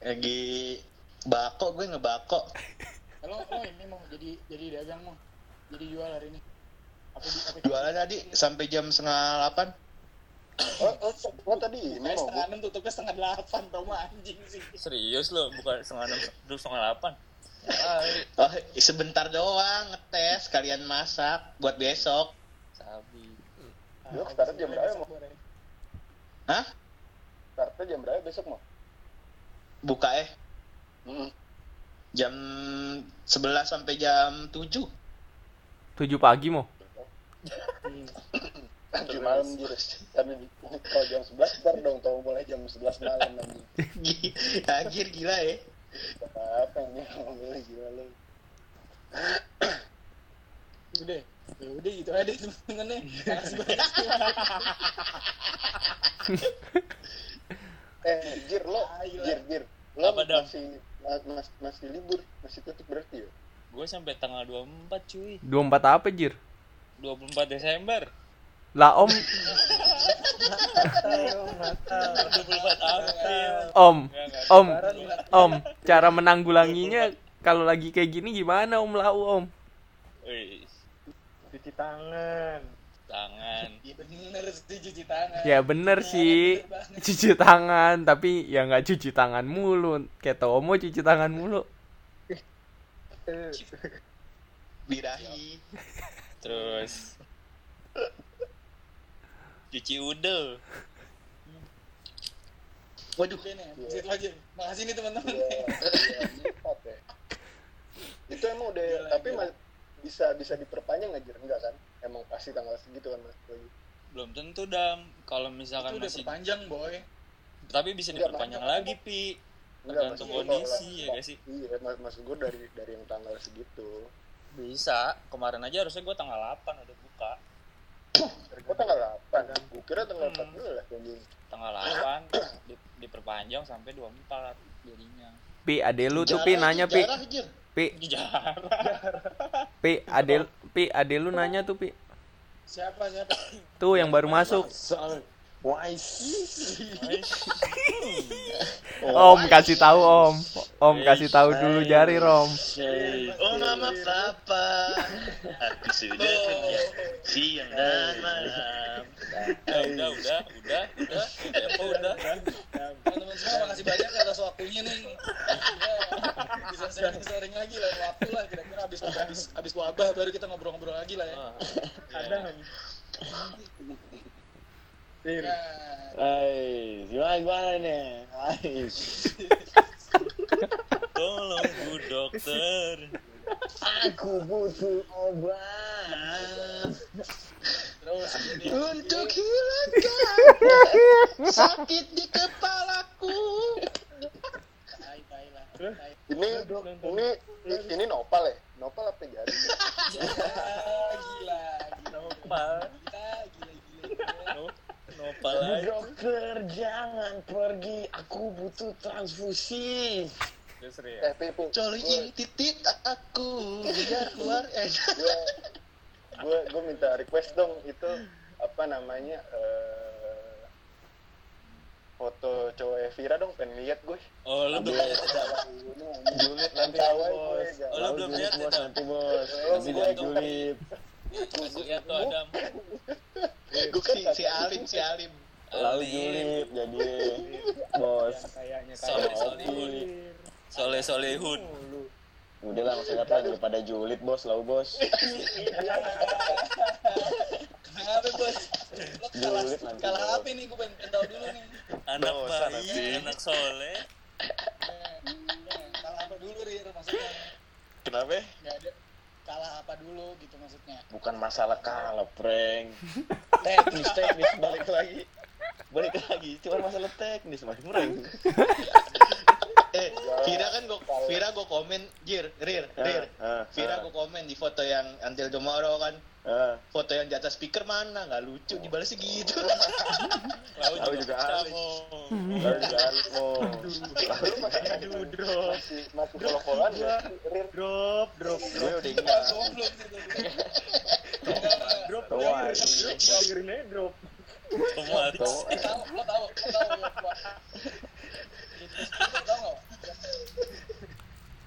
Lagi bako gue ngebako. Lo lo ini mau jadi jadi dagang mau. Jadi jual hari ini. Apa Jualan tadi sampai jam setengah delapan. Oh, oh, oh tadi ini mau setengah enam tutupnya setengah delapan tau mah anjing sih. Serius lo, bukan setengah enam, dulu setengah delapan. Oh, sebentar doang ngetes kalian masak buat besok. sabi. Yuk, start jam berapa, Mo? Hah? Startnya jam berapa besok mau? Buka eh Hmm. jam 11 sampai jam 7. 7 pagi mau. Nanti malam jir. Tapi kalau jam 11 ntar dong tau mulai jam 11 malam nanti. Akhir gila ya. Apa ini ngomongnya gila lu. Udah. Ya udah gitu aja temen-temennya. Makasih banyak. Eh, Jir lo, Ah, gila. Jir, Jir. Lo Apa, masih ma- mas- masih libur, masih tutup berarti ya? Gue sampai tanggal 24 cuy. 24 apa, Jir? 24 Desember. Lah, Om. 24 April. Om. Om. Om, cara menanggulanginya kalau lagi kayak gini gimana Om Lau, Om? Wih, Cuci tangan. Tangan. Iya bener sih cuci tangan. Ya bener sih. bener. Cuci tangan, tapi ya nggak cuci tangan mulu. Kayak Tomo cuci tangan mulu. Birahi. Terus cuci udah. Waduh. Situ aja. Makasih nih teman-teman. Iya, iya, ya. Itu emang udah, Gila, tapi bisa bisa diperpanjang nggak Jir? Enggak kan? Emang pasti tanggal segitu kan mas lagi. Belum tentu dam. Kalau misalkan Itu udah masih perpanjang boy. tapi bisa Enggak, diperpanjang banyak. lagi, Pi. Tergantung kondisi, ya nggak sih? Iya, mas maksud gue dari dari yang tanggal segitu. Bisa. Kemarin aja harusnya gue tanggal 8 udah buka. Oh tanggal 8? Gue kira tanggal Hmm. 14 anjing. Tanggal 8 di, diperpanjang sampai 24 jadinya. Pi, ade lu tuh Pi nanya Pi. Jarah. Pi. Pi, ade Pi, ade lu nanya tuh Pi. Siapa siapa? Tuh yang baru masuk. Om kasih tahu Om. Om kasih tahu dulu jari Rom. Oh mama papa, aku sudah kerja siang dan malam. udah, udah, udah, udah, udah, udah, apa udah. Teman-teman semua makasih banyak atas waktunya nih. Ya, bisa sering-sering lagi lah waktu lah kira-kira habis habis habis wabah baru kita ngobrol-ngobrol lagi lah ya. Ah, Ada iya. nggak? Tir. Hai, gimana gimana nih? Hai. Tolong bu dokter. Aku butuh obat. Terus Untuk hilangkan sakit di kepalaku. Ini ini ini nopal ya? Nopal apa jadi? Ya, gila, gila. Nopal. Kita gila gila. No, nopal dokter, jangan pergi. Aku butuh transfusi. Terus Ria. Eh, Pi, Pi. Coliin titik aku biar keluar eh. gue gue minta request dong itu apa namanya eh, foto cowok Evira dong pengen lihat gue Oh, lu belum lihat ya? Julid nanti bos. Oh, lu belum lihat bos ya? nanti bos. Nanti gue- lihat julid. Tuh Adam. Gue si, si Alim si Alim. Lalu julid jadi bos. Kayaknya Soleh kayak Solehun. Soleh Solehun. Udah lah lihat lah daripada julid bos, lau bos. Kenapa bos? Lo kalah, Julid nanti, kalah apa nih? Gue pengen tahu dulu nih. Anak baik, anak soleh. Eh, eh, Kalah apa dulu Rir maksudnya? Kenapa? Gak ada kalah apa dulu gitu maksudnya. Bukan masalah kalah, prank. Teknis, teknis balik lagi. Balik lagi, cuma masalah teknis, mas prank. Vira kan gua Vira gua komen, Jir, Rir, Rir. Ah, ah, Vira ah. gua komen di foto yang Until Tomorrow kan. Ah, Foto yang di atas speaker mana? Nggak lucu dibalasnya gitu. Lalu Lalu juga juga kamu. lalu jalan mau. lu masih Aduh, drop, masih masih follow followan ya Rir drop, drop, Gue udah Enggak, drop. Wah, Gue dengerin aja drop. Aris. Lo tahu, lo tahu, lo.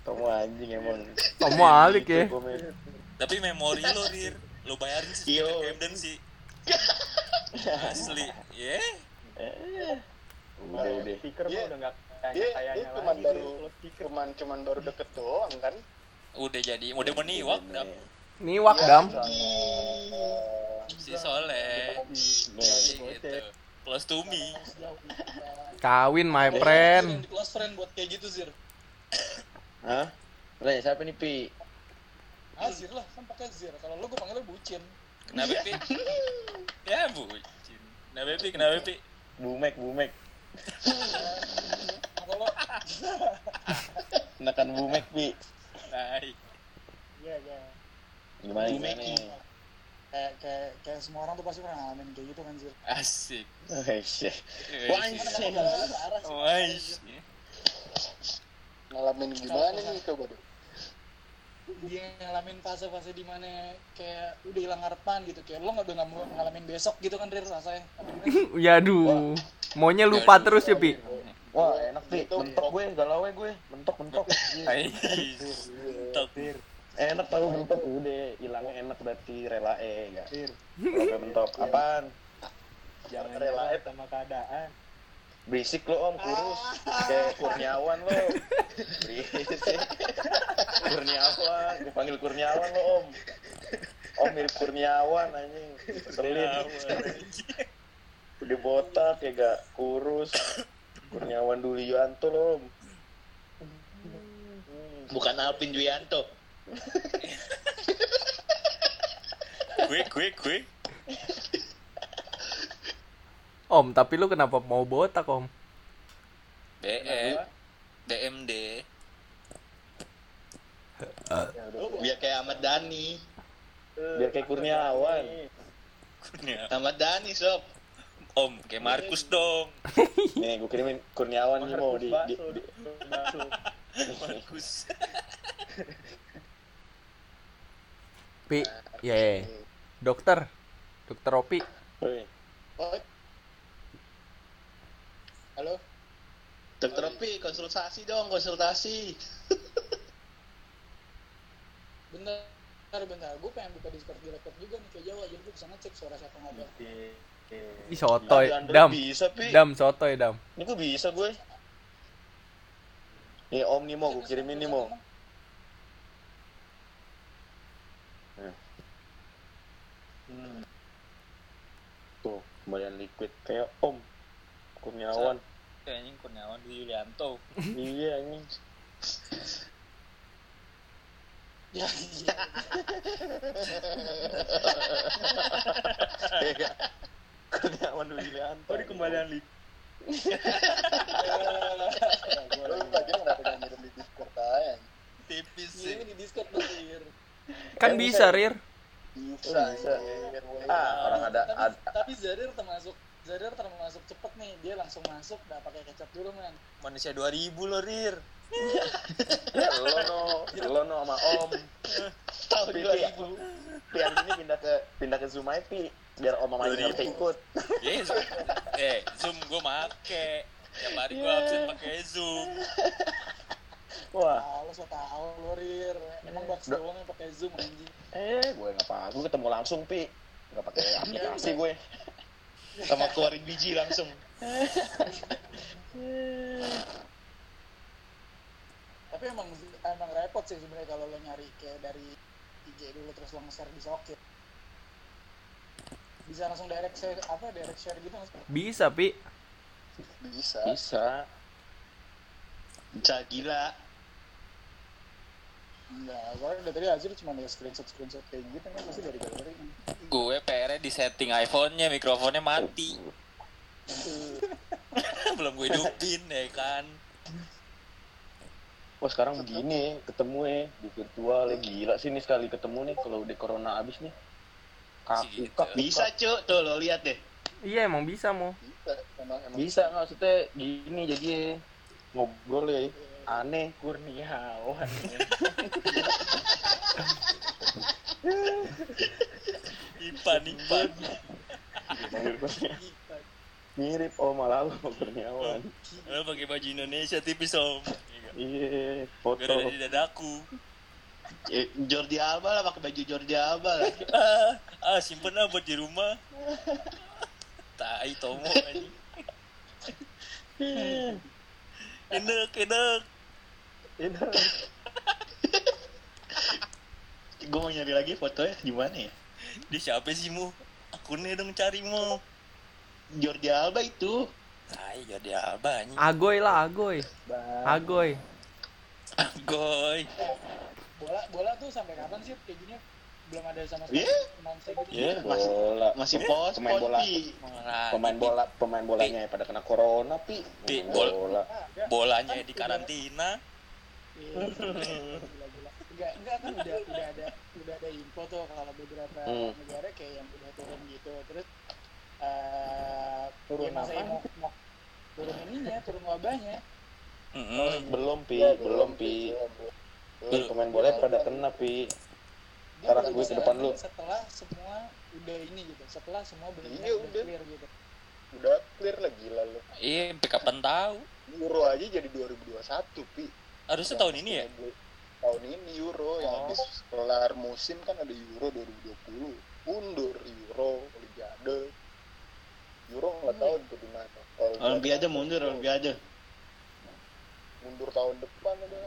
Nggak? anjing emang Tomo alik ya. Komen. Tapi memori lo, Rir. Lo bayarin sih Yo. Camden sih. Asli. Ya. Eh, udah Stiker Iya. udah kayak dia kayaknya cuman lagi. baru cuman cuman baru deket doang kan Udah jadi, udah meniwak dam. Niwak Iya, dam. Si Soleh. Gitu. Close to me. Kawin my friend. close friend buat kayak gitu Zir. Hah? Tanya siapa nih Pi? Ah Zir lah, kan pakai Zir. Kalau lu gue panggilnya bucin. Kenapa, Pi? Ya, bucin. Kenapa, Pi? Kenapa, Pi? Bumek, bumek. Kalau Nekan bumek Pi. Hai. Iya, iya. Gimana gimana? Kayak kayak kayak semua orang tuh pasti pernah ngalamin kayak gitu kan. Asik. Eh, shit. Wah, Parah sih. ngalamin gimana nih coba deh Dia ngalamin fase-fase di mana kayak udah hilang harapan gitu kayak lo nggak udah nggak mau ngalamin besok gitu kan Rir rasanya. Yaduh. Maunya lupa terus ya, Pi. Wah, enak Pi. Mentok gue, galau gue. Mentok, mentok. Hai. Enak tau mentok udah hilangnya enak berarti rela eh enggak. Oke, mentok. Apaan? Jangan Rela, rela sama keadaan. Berisik lo om, kurus. Kayak Kurniawan lo. Berisik. Kurniawan, dipanggil Kurniawan lo om. Om mirip Kurniawan anjing. Selin. Udah botak ya gak kurus. Kurniawan dulu Yuanto lo om. Bukan Alvin Juyanto. Gue, gue, gue. Om, tapi lu kenapa mau botak, Om? BM. DMD. Biar kayak Ahmad Dhani. Biar kayak Kurniawan. Kurnia. Ahmad Dhani, sob. Om, kayak Markus dong. Nih, gue kirimin Kurniawan nih mau di, di, di. Markus. Pi, ya. Dokter. Dokter Opi. Oh. Halo. Dokter Opi, konsultasi dong, konsultasi. Bentar, bentar, bentar. Gue pengen buka Discord di laptop juga nih kayak Jawa, jadi gue bisa ngecek suara siapa ngobrol. Ih, sotoy. Dam. bisa, Pi. Dam, sotoy, Dam. Ini kok bisa gue? Nih Om nih mau gue kirimin nih mau. Tuh, kembalian liquid kayak Om Kurniawan. Kayaknya Kurniawan di Yulianto. iya anjing. Ya, iya. Iya. Kurniawan dulu Yulianto. Oh, di kembalian lip. lu tadi kenapa gak ngirim di discord aja Tipis Ini di Discord berarti. Kan bisa, Rir. Bisa Bisa. anjir, weh. Ah, orang ada tapi, ada tapi Zarir termasuk Zarir termasuk cepet nih dia langsung masuk nggak pakai kecap dulu man Manusia 2000 lo, Rir. lo no, lo no sama Om. Tahu dua ribu. Yang ini pindah ke pindah ke Zoom aja, Pi. Biar Om sama ini ikut. Yes. eh, Zoom gue make. Tiap hari gue absen pakai Zoom. Wah, ah lo so tau lo Rir emang box doang yang pakai zoom anjing eh gue nggak apa, gue ketemu langsung pi, nggak pakai aplikasi gue. Sama keluarin biji langsung. tapi emang emang repot sih sebenarnya kalau lo nyari kayak dari IG dulu terus lo nge-share di socket bisa langsung direct share apa direct share gitu sih? Bisa, Pi. bisa Bisa. Bisa gila. Enggak gue dari tadi Azir cuma ada screenshot screenshot kayak gitu kan pasti dari galeri Gue PR di setting iPhone-nya, mikrofonnya mati. Belum gue hidupin ya kan. Wah sekarang begini ketemu ya di virtual ya gila sih nih sekali ketemu nih kalau udah corona abis nih. Kaku Gitu. kak Bisa, Cuk. Tuh, lo lihat deh. Iya, emang bisa, Mo. bisa emang emang Bisa nggak maksudnya gini jadi ngobrol ya aneh. Kurniawan. Ipan, Ipan. Mirip oh malah lu Kurniawan. Lo pakai baju Indonesia tipis om. Iya. Foto. Gak ada di dadaku. Eh, Jordi Alba lah pakai baju Jordi Alba lah. ah, ah simpen lah buat di rumah. Tai tomo anjing. Enak, enak. Itu Gue mau nyari lagi fotonya gimana ya? Dia siapa sih mu? Akunnya dong cari mu. Jordi Alba itu. Tai jadi apa anjing. Agoy lah, agoy. bang. Agoy. Goy. bola bola tuh sampai kapan sih kayak gini belum ada sama sekali Iya. announcing gitu Iya, bola. Masih pos Pemain bola. Pi. Pemain bola, pemain bolanya pada kena corona, pi. Pi, Pemain bol- bola. Ah, enggak. bolanya Kan di karantina. Iya, gila-gila. Enggak, enggak kan udah udah ada udah ada info tuh kalau beberapa Hmm. negara kayak yang udah turun gitu. Terus eh Turun ya apaan? mau, mau turun ininya, turun wabahnya. Mm-mm. Belum, pi. Belum, pi. Pi, pemain bola pada kena, pi. Baru gue ke depan lu. Setelah semua udah ini gitu. Setelah semua benar-benar Iya, udah udah. clear gitu. Udah clear lah gila lu. Iya, sampai kapan tahu? Euro aja jadi 2021, Pi. Harusnya tahun ini ya? Tahun ini Euro yang Oh. habis kelar musim kan ada Euro 2020. Mundur Euro, Olimpiade. Euro nggak tahu itu di mana. Olimpiade mundur, Olimpiade. mundur tahun depan ada.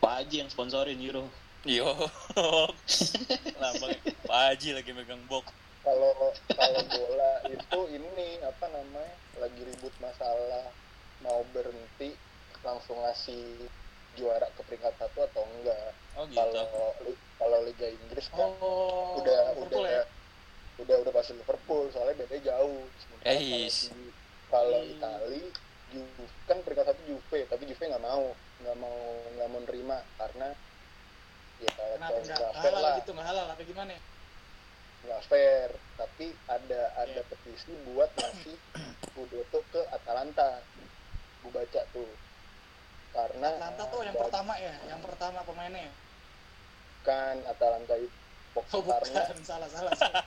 Pak Haji yang sponsorin Euro. Yo. Lama Pak Haji lagi megang box. Kalau kalau bola itu ini apa namanya lagi ribut masalah mau berhenti langsung ngasih juara ke peringkat satu atau enggak. Oh gitu. Kalau kalau Liga Inggris kan Oh, udah Liverpool udah ya? udah udah pasti Liverpool soalnya bedanya jauh. Sementara kalau Kalau Hmm. Itali Juve kan peringkat satu Juve tapi Juve nggak mau nggak mau nggak mau nerima karena ya enggak nggak fair halal lah gitu, enggak halal apa gimana? nggak fair tapi ada ada Iya. petisi buat ngasih Scudetto ke Atalanta gue baca tuh karena Atlanta tuh yang pertama ya, yang pertama pemainnya. kan Atalanta itu Oh karena bukan, salah salah. salah.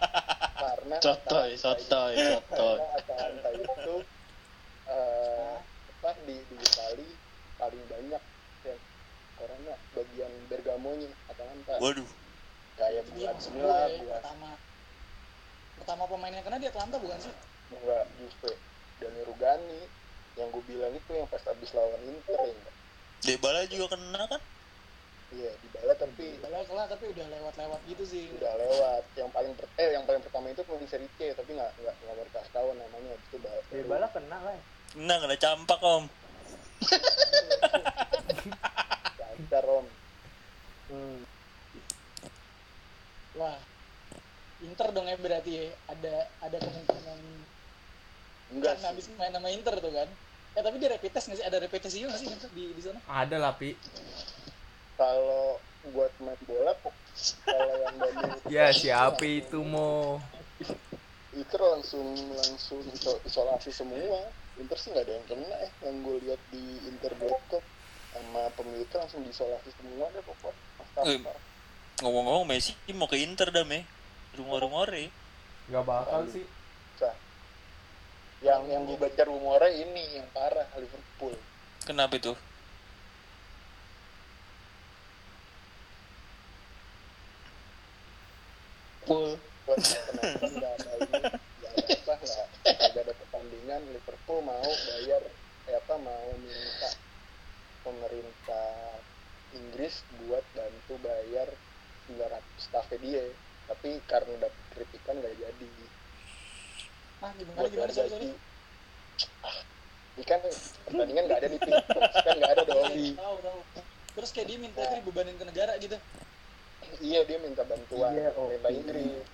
karena Sotoy, Atalanta sotoy, itu- sotoy. karena Atalanta itu eh, apa di di Itali paling banyak ya orangnya bagian Bergamonya Atalanta Waduh. kayak maksud Milan gue buat pertama pertama pemainnya kena di Atlanta bukan sih? enggak Juve dan Rugani yang gue bilang itu yang pas habis lawan Inter ya enggak? Debala juga kena kan? iya di bala tapi Padahal kalah tapi udah lewat-lewat gitu sih. udah lewat yang paling per- eh yang paling pertama itu pemain seri C tapi nggak nggak nggak mau dikasih tahu namanya itu baru Dybala kena lah. Kena, kena campak om. lancar om Hmm. Wah. Inter dong ya berarti ya. Ada ada kemungkinan enggak kan habis main sama Inter tuh kan. Eh tapi dia rapid test nggak sih? Ada rapid test juga nggak sih Inter di di sana? Ada lah, Pi. kalau buat main bola kok kalau yang dari Ya, siapa itu mo? Inter langsung langsung iso- isolasi semua Inter sih nggak ada yang kena eh yang gue lihat di Inter.com sama pemiliknya langsung diisolasi semua deh pokok Eh. Ngomong-ngomong Messi mau ke Inter dah me. Rumor-rumor ya. Gak bakal sih. Yang yang gue baca rumornya ini yang parah Liverpool. Kenapa itu? Nggak ada ini? Nggak ada pertandingan Liverpool mau bayar eh apa mau minta pemerintah Inggris buat bantu bayar 900 staffnya dia. Tapi karena dapet kritikan nggak jadi Nah, gimana gimana sorry, sorry. ah ini kan pertandingan nggak ada di tim kan nggak ada dong Tahu tahu. Terus kayak dia minta itu dibebanin ke negara gitu. iya dia minta bantuan Iya, oke. pemerintah Inggris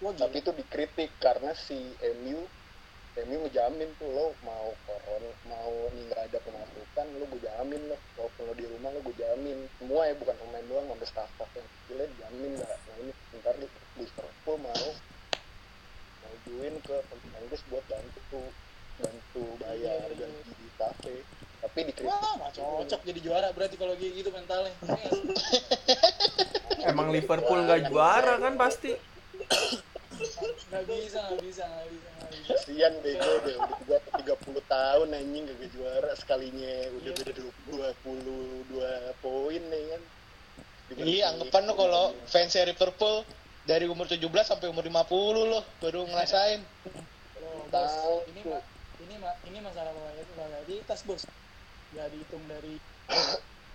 Wah gila. tapi itu dikritik karena si MU MU ngejamin tuh lo mau koron mau nih nggak ada pemasukan lo gue jamin lo walaupun lo di rumah lo gue jamin semua ya bukan pemain doang sampai staff staff yang kecilnya dijamin nggak nah ini ntar di Liverpool mau join ke pemerintah Inggris buat bantu bantu bayar Iya, iya, gaji di cafe tapi dikritik Wah, cocok jadi juara berarti kalau gitu mentalnya. Iya? Emang Liverpool gak juara kan pasti. Nggak bisa, nggak bisa, nggak bisa, kasian bego deh udah tiga tiga puluh tahun anjing gak juara sekalinya udah beda 22 poin nih kan. Iya, anggapan lo kalau fans Liverpool dari umur 17 sampai umur 50 lo baru ngerasain. Oh, bos, ini mah ini mah ini masalah loyalitas bos. Gak dihitung dari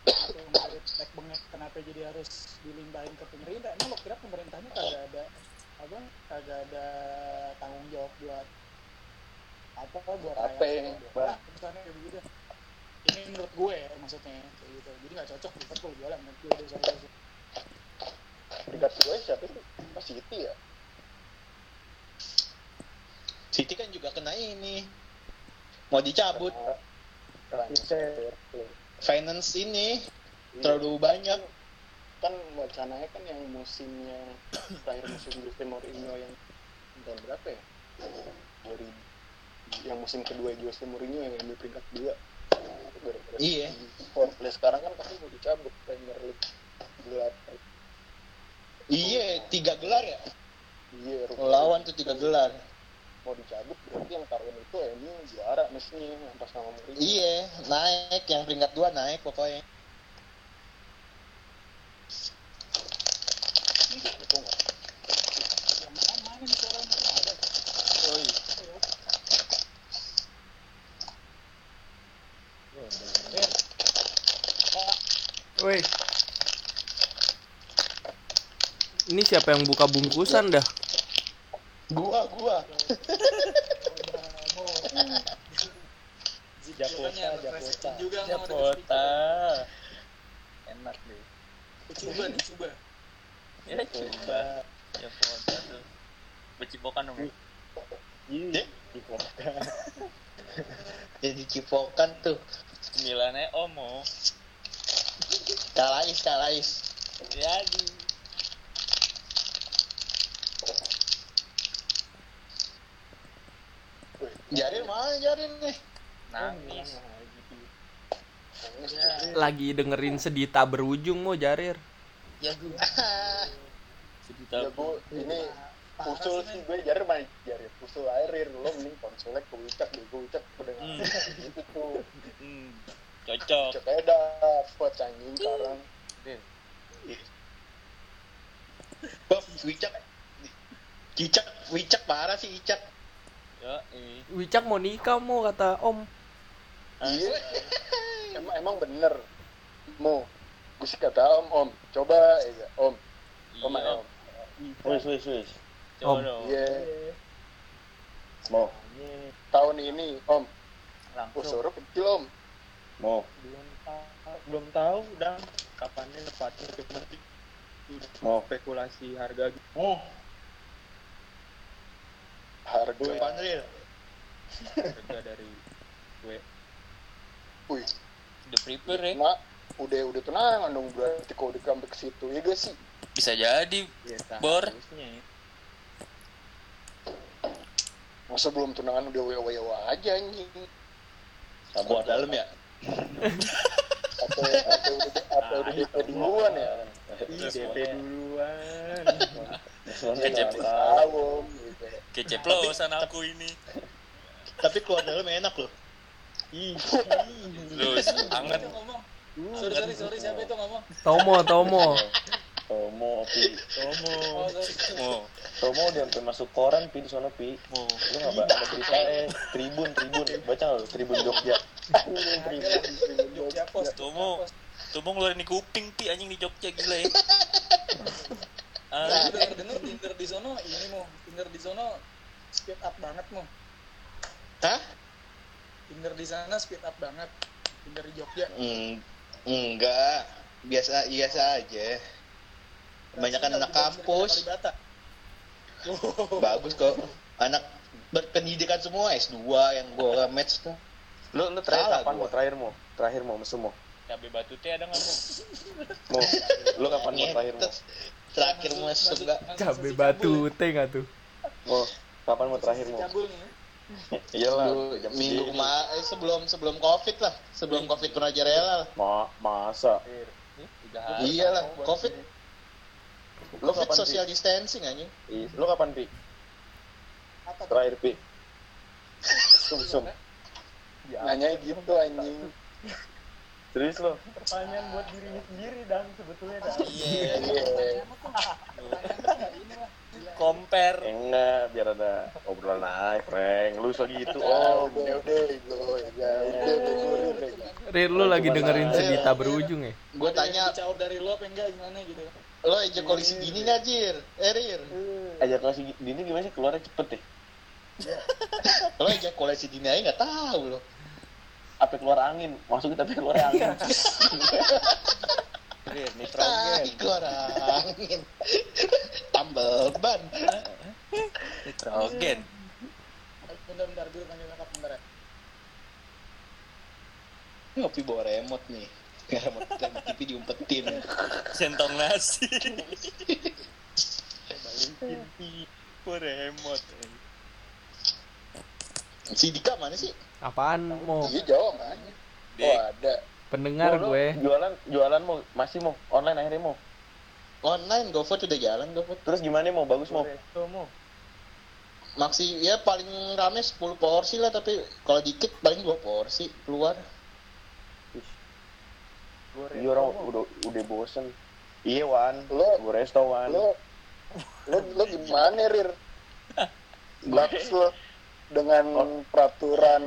atau dari bengek kenapa jadi harus dilimpahin ke pemerintah. Emang lo kira pemerintahnya kagak ada apa? Kagak ada tanggung jawab buat apa buat Apa yang- buat apa, misalnya kayak begitu. Ini menurut gue ya, maksudnya kayak gitu. Jadi nggak cocok Liverpool juara menurut gue dari peringkat dua siapa sih oh City ya City kan juga kena ini. Mau dicabut finance ini Iya. terlalu banyak. kan wacananya kan yang musimnya terakhir musim Jose Mourinho yang tahun berapa ya 2000 yang musim kedua Jose Mourinho yang ambil peringkat dua gara-gara Iya. Forklift sekarang kan pasti mau dicabut Premier League gelar Iya, tiga gelar ya. iya. Lawan tuh tiga gelar. mau dicabut berarti yang tahun itu MU juara mestinya atas nama Mourinho Iya, naik yang peringkat dua naik pokoknya. itu nggak Yang mana mana nih suaranya nggak ada. Eh, Woi. Ini siapa yang buka bungkusan dah? Gua, gua. Jakarta, Jakarta. Japota. Enak deh. Coba nih, coba. Ya coba. Japota tuh. Becipokan dong. ya? Dek. Jadi cipokan tuh. Sembilannya Omo. Kalais, kalais. Jadi. Jarin mana Jarin nih? Nangis. Lagi dengerin sedita berujung mau Jarir. Ya gue. Sejuta ya gue ini Parah usul sih, gue jari main jari usul air lo mending konsolnya ke ucap deh gue ucap udah Hmm. gitu tuh Hmm. Cocok. ucap aja dapet anjing sekarang Bob, Wicak. Cicak, Wicak parah sih Icak. Yo. Wicak mau nikah mau kata Om. iya. Emang emang bener. Mau gue sih kata om om. Coba ya om. Om Iya. om Wis wis wis. Coba Om. iya. Mau tahun ini om. Langsung. Usoro kecil om. Mau belum tahu belum tahu dan kapannya tepatnya cuma mau. spekulasi harga. Gitu. Oh. Harga Gue Panril. harga dari gue wih Udah prepare ya. mak udah udah tenangan dong berarti kalau udah sampai ke situ ya gak sih Bisa jadi. ya Bor. ya. masa belum tunangan udah wewa wewa aja anjing Buat dalam ya. atau atau udah atau udah DP duluan ya DP duluan Kecep. tahu om gitu Keceplosan aku ini. Tapi keluar dalam enak loh. ih Terus anget. Ngomong. Sorry, sorry, sorry, siapa itu ngomong? Tomo, Tomo. Tomo, Pi. Tomo Oh. Mau. Tomo udah sampai masuk koran, Pi, di sana, Pi. Lu nggak baca berita eh Tribun, Tribun. Baca lu? Tribun Jogja. Jogja Pos. Tomo. Mau ngeluarin di kuping pi anjing di Jogja gila ya. Nah, Ah, denger denger Tinder di sono ini mau Tinder di sono speed up banget mau Hah? Tinder di sana speed up banget Tinder di Jogja Hmm, enggak. Biasa biasa aja. Kebanyakan anak kampus. Oh. Bagus kok. Anak berpendidikan semua S2 yang gua match tuh. Lu lu terakhir kapan mau? Terakhir mau? Terakhir mau mesum mau? Cabe batu teh ada nggak mau? Mau? Lu kapan mau terakhir mau? Terakhir masuk enggak? Cabe batu teh nggak tuh? Mau? Kapan mau terakhir mau? Nih. Iyalah. Minggu kema eh, sebelum sebelum covid lah sebelum covid pun aja rela lah Ma masa? Iyalah covid Lu covid social distancing anjing Ih, Lu kapan, Pi? Terakhir, Pi. Sum, sum. Ya, nanya gitu anjing Serius lo? pertanyaan buat dirinya sendiri dan sebetulnya dan. Iya. Iya. Compare. Enggak, biar ada obrolan aja, Frank. Lu so gitu, Oh, om. udah udah gue ya lu lagi dengerin nanya. cerita berujung ya? Gue tanya, dicaur dari lo apa enggak gimana gitu lo ejakulasi gini nggak Jir? Eh Rir, Ajak kasih gini gimana sih keluarnya cepet deh. lo ejakulasi dini aja nggak tahu lo. Apa keluar angin? Maksudnya tapi keluar angin. Rir, Tai nitrogen. keluar angin. Tambal ban. Nitrogen. bentar panggil bentar ya Ngopi bawa remote nih. Nggak remote dan TV diumpetin. Centong nasi. Oh, remote. Si Dika mana sih? Apaan mau? iya jawab aja oh ada Pendengar Mau gue. Jualan, jualan mau masih mau online akhirnya mau. Online GoFood udah jalan GoFood. Terus gimana mau bagus mau? Resto mau. Maksi ya paling rame 10 porsi lah tapi kalau dikit paling 2 porsi keluar. Gue Iya orang udah udah bosen. Iya Wan, Lo- gue resto Wan. lo lo lo gimana rir Bagus lo dengan peraturan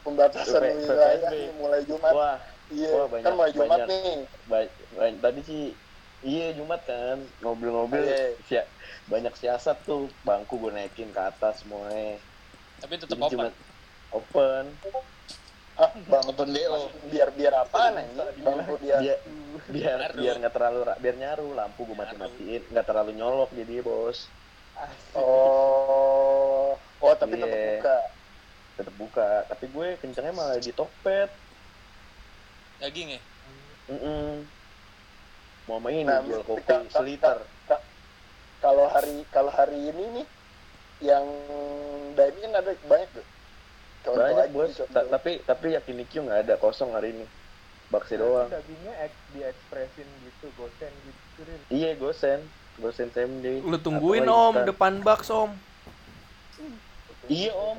pembatasan PPSB. wilayah nih, mulai Jumat Wah, iya wah, banyak- kan mulai Jumat banyak. nih ba- ba- tadi sih iya Jumat kan ngobrol-ngobrol Iya. sia- banyak siasat tuh bangku gue naikin ke atas semuanya. Tapi tetap Jadi open. Jumat open. ah bang Open BO. biar biar apaan nih bang biar Biar biar nggak terlalu biar nyaru lampu gue mati-matiin nggak terlalu nyolok jadi bos oh oh tapi Iya. tetap buka tetap buka tapi gue kencengnya malah di Tokped Daging ya? Mm-mm. mau main Nah, jual kopi ka- ka- seliter ka- kalau hari kalau hari ini nih yang dining kan ada banyak tuh Contoh banyak aja, bos. Ta- tapi tapi yakiniku nggak ada kosong hari ini baksi doang Dagingnya ek, diekspresin gitu, gosen gitu. Iya gosen gosen SMD Lu tungguin Atau om instan. depan box om. iya om.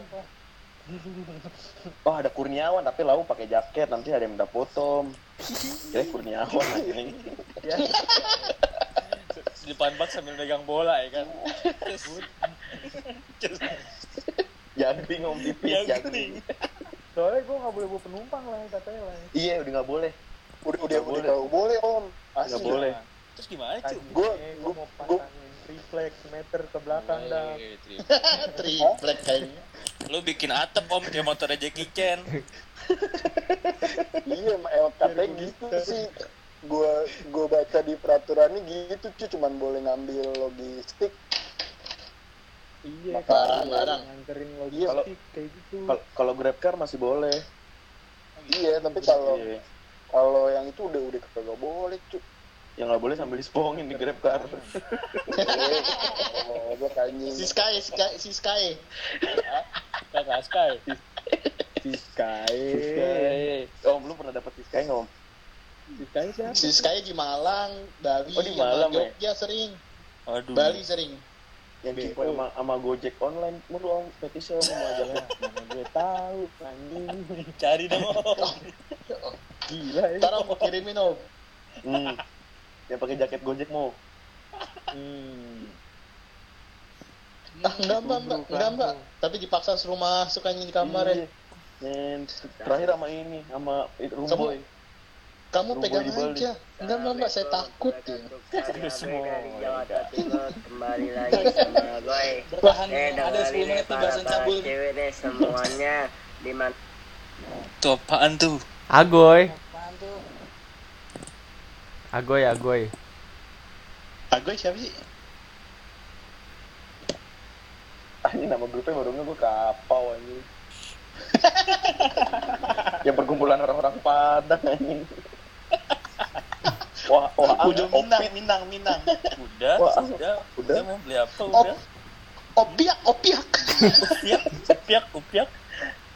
Oh ada Kurniawan tapi lau pakai jaket. Nanti ada yang minta foto om ya Kurniawan ini Ya, Di depan bak sambil megang bola ya kan? Jagling om tipis jagling soalnya gue nggak boleh bawa penumpang lah katanya lah. iya udah nggak boleh. Udah udah Nggak udah boleh. boleh om. Nggak asli. boleh Terus gimana Gua- gue gua- mau pasangin reflex meter ke belakang dah. Tri- Triplek kayaknya. Lu bikin atap om kayak motornya Jackie Chan. iya emang katanya gitu sih gua gua baca di peraturannya gitu cuy cuman boleh ngambil logistik Iya, Barang, kalau barang. nganterin Iya, logistik kayak gitu. Kal- kalau grab car masih boleh iya tapi kalau Iya. kalau yang itu udah udah kagak boleh cuy yang nggak boleh sambil dispongin di grab car anjing Si Sky, si Sky, si Sky. Kakak Sky. Sky. Sky. om lu pernah dapat Sky nggak om Sky siapa? Si Sky di Malang, Bali, Oh, di Malang, ya? Sering. Aduh. Bali sering. yang tipe sama, sama Gojek online mulu om petisi om mau ajak Mana gue tahu anjing. Cari dong om. Gila ya. Ntar aku kirimin om. hmm. Yang pakai jaket Gojek mau Hmm. Ah, enggak mbak, mbak, enggak mbak. Tapi dipaksa suruh masuk anjing di kamar ya. Iya. Terakhir sama ini sama itu Rumboy Kamu pegang aja. Enggak mbak, mbak, saya takut ya. kembali lagi sama gue bertahan eh ada 10 dengerin menit nih bahasan para cabul nih cewek deh semuanya di mana Tuh apaan tuh? Agoy, agoy, agoy. Agoy siapa sih? ah ini nama grupnya baru gue kapau anjing yang perkumpulan orang-orang Padang anjing wah wah Udah Minang, Minang, Minang. Udah, Wah, udah, udah. udah mau beli apa Op, udah? opiak, opiak. Upiak, upiak, upiak.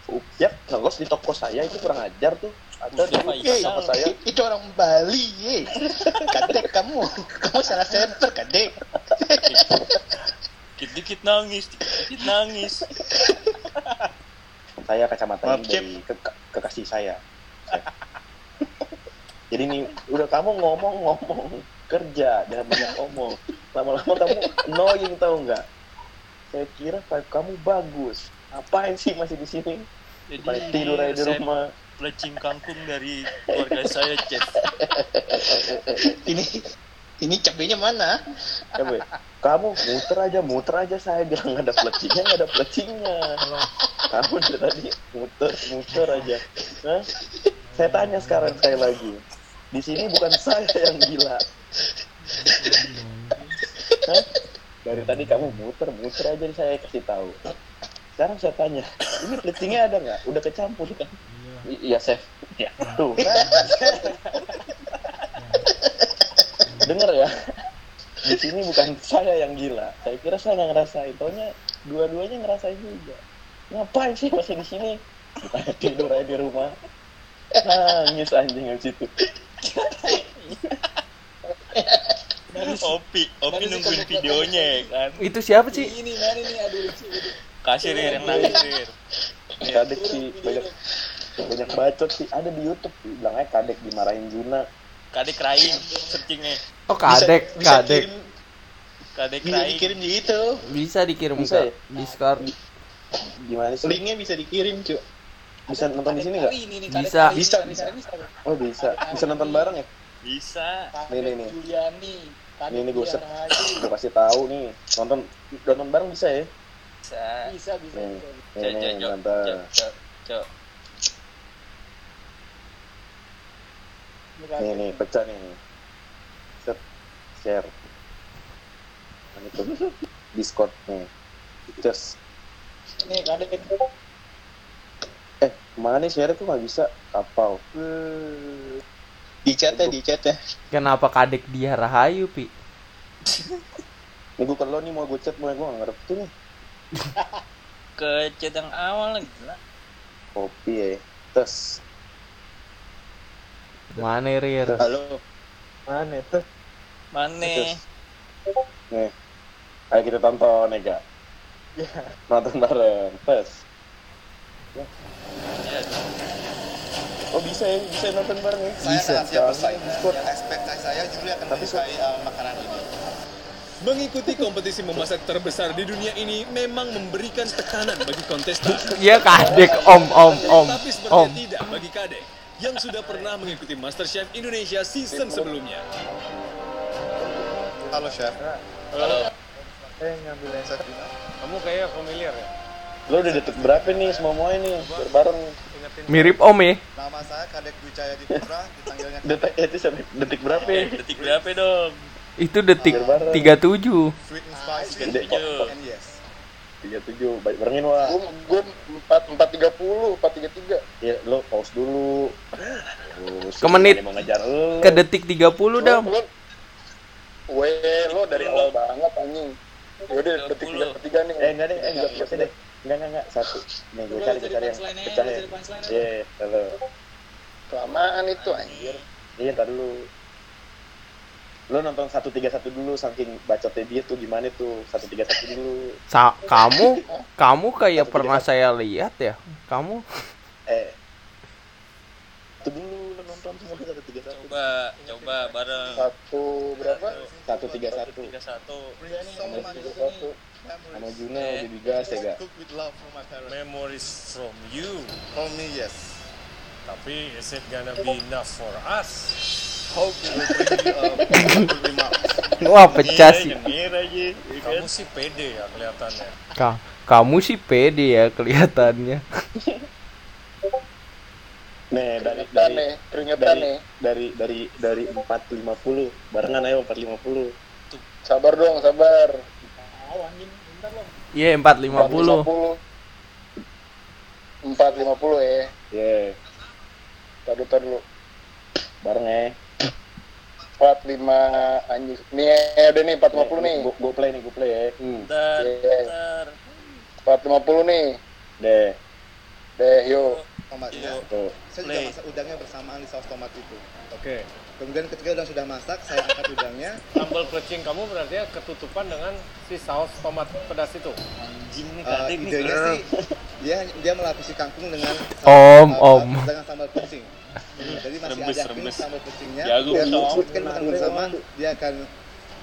Upiak ngelos di toko saya itu kurang ajar tuh ada di Eh, toko saya itu orang Bali, ye. Kadek kamu, kamu salah server, kadek. Dikit-dikit nangis, dikit-dikit nangis. saya kacamata Maaf, ini dari ke, kekasih saya. Jadi nih udah kamu ngomong-ngomong kerja jangan banyak ngomong. Lama-lama kamu annoying tau nggak? Saya kira kamu bagus. Apain sih masih di sini? Jadi tidur aja di saya rumah. Pelecing kangkung dari keluarga saya, Chef. Ini ini cabenya mana? Coba, kamu muter aja, muter aja saya bilang nggak ada plecingnya, nggak ada plecingnya. Kamu dari tadi muter, muter aja. Hah? Saya tanya sekarang sekali lagi. Di sini bukan saya yang gila. Hah? Dari tadi kamu muter, muter aja saya kasih tahu. Sekarang saya tanya, ini plecingnya ada nggak? Udah kecampur kan? Iya, chef. Ya, tuh. kan? Dengar ya di sini bukan saya yang gila saya kira saya nggak ngerasain taunya dua-duanya ngerasain juga ngapain sih masih di sini tidur aja di rumah nangis anjing di situ Opi, Opi nungguin videonya ya kan. Itu siapa sih? ini mana nih aduh lucu. Kasih Rir, yang nangis Rir. kadek sih banyak banyak bacot sih ada di YouTube sih bilang aja kadek dimarahin Juna Kadek crying, searchingnya. Oh kadek, Bisa- bisa kadek. kirim- Kadek Bisa dikirim di itu. Bisa dikirim Bisa ke ya? Discord. gimana sih Linknya bisa dikirim, cu. bisa nonton di sini nggak Kali ini nih, Bisa. Bisa, bisa. oh bisa bisa nonton bareng ya Bisa. Nih, nih, nih. Juliani kadek Ini, ini gua set. Gue kasih tahu nih nonton nonton bareng bisa ya Bisa. bisa bisa Nih. bisa nih nonton cok, Bukan. nih nih pecah nih set share Nah, itu discord nih just nih kadek eh mana nih share tuh nggak bisa kapal Di chat ya, di chat ya. Kenapa kadek dia rahayu, Pi? nih gue kalau nih mau gue chat mau gue nggak ngerti nih Ke chat yang awal lagi. gila. kopi ya tes Mana Rir? Halo. Mana tuh? Mana? nih ayo kita tonton ya gak nonton bareng tes Ya, oh bisa ya bisa nonton bareng ya Saya akan siap bersaing. Ekspektasi saya Juli akan Tapi menyukai uh, makanan ini. Mengikuti kompetisi memasak terbesar di dunia ini memang memberikan tekanan bagi kontestan. Iya kadek, Om, Om, Om, Tapi sepertinya Om. tidak bagi Kadek yang sudah pernah mengikuti MasterChef Indonesia season sebelumnya. Halo chef. Halo. Eh ngambil yang Dina. Kamu kayak familiar ya? lo udah detik berapa nih semua mau ini biar bareng Ingetin Mirip Om ya? Nama saya Kadek Wijaya Diputra, dipanggilnya detik itu sampai detik berapa ya? Detik berapa dong? Itu detik Biar bareng. 37. Sweet and Spicy. Tiga tujuh baik barengin wah Gue gue empat empat tiga puluh, empat tiga tiga. ya lo pause dulu Oh, Ke menit. mau ngejar lo Ke detik 30 dam. Weh, lo dari awal banget anjing. Yaudah, detik tiga tiga nih. eh enggak deh eh enggak enggak deh enggak enggak enggak satu nih gue cari gue cari yang pecah ya jadi punchline aja. iya halo Kelamaan itu anjir. iya ntar dulu lo nonton satu tiga satu dulu saking bacotnya dia tuh gimana tuh satu tiga satu dulu Sa kamu kamu kayak pernah saya lihat ya. Kamu eh itu dulu lo nonton semua satu tiga satu Coba, coba bareng. Satu berapa? satu tiga satu Tiga satu. Satu tiga satu. sama Juno baby gas ya gak from. Memories from you. For me, yes. Tapi is it gonna be enough for us? Wah pecah sih. Kamu sih pede ya kelihatannya. Ka kamu sih pede ya kelihatannya. nih dari dari nih, keringetan dari nih. dari dari dari empat lima puluh barengan ayo empat lima puluh Sabar dong, sabar. Tahu anjing, bentar loh. Iya 450. Empat lima puluh ya. ya Tadu tadu. bareng ya Empat lima anjing. Nih eh, udah nih empat lima puluh nih. gue play nih gue play ya hmm. Iya. Empat lima puluh nih. deh Deh, yuk. tomatnya, Tuh. saya juga masak udangnya bersamaan di saus tomat itu. Oke. Kemudian ketika udang sudah masak, saya angkat udangnya. Sambal plecing kamu berarti ya ketutupan dengan si saus tomat pedas itu. Anjing nih Eh, kadek nih. idenya sih dia dia melapisi kangkung dengan Om, eh, om. dengan sambal pecing. Jadi masih Rembes, ada rembes. rembes. sambal pecingnya. Dia Om. masukkan bersama, dia akan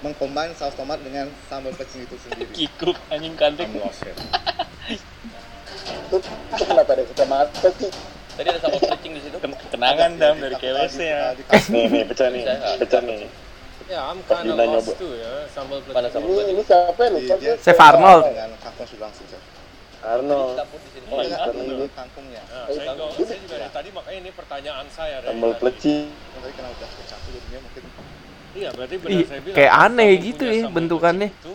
mengcombine saus tomat dengan sambal pecing itu sendiri. Kikuk anjing here. Itu, itu kenapa ada kecamatan sih? Tadi ada sambal plecing di situ. Kenangan dam dari KWC ya. Di kasih. Nih, nih, pecah nih. Pecah nih. Ya, I'm kind of lost nyoba. too ya sambal sambal Ini ini siapa ya? Gue. Chef Arnold. Dengan kangkung sudah langsung. Chef. Arnold. Oh, Dengan iya. ini kangkungnya. Nah, saya juga, saya juga dari tadi makanya ini pertanyaan saya dari Sambal tadi. karena udah kecampur jadinya mungkin Iya, berarti benar Ih, saya bilang. kayak aneh gitu ya bentukannya. Itu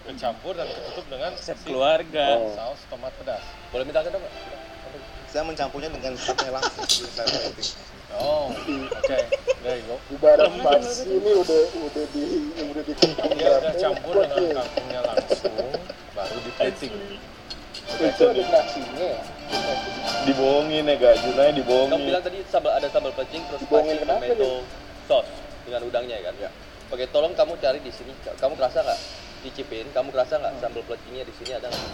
bercampur dan ketutup dengan Resep si keluarga. Oh. saus tomat pedas. Boleh minta ke dong? saya mencampurnya dengan satenya langsung. Oh, oke. There you go. Ibarat pagi ini udah udah di udah di Dia udah campur dengan kangkungnya langsung, baru di plating. Itu ada nasinya ya. Dibohongin ya, gak? Junanya Kamu dibohongin. bilang tadi sambal ada sambal plecing terus Bohongin spicy kenapa tomato sauce dengan udangnya ya kan? Ya. Oke, tolong kamu cari di sini. Kamu kerasa nggak? Dicipin, kamu kerasa nggak sambal plecingnya di sini ada nggak?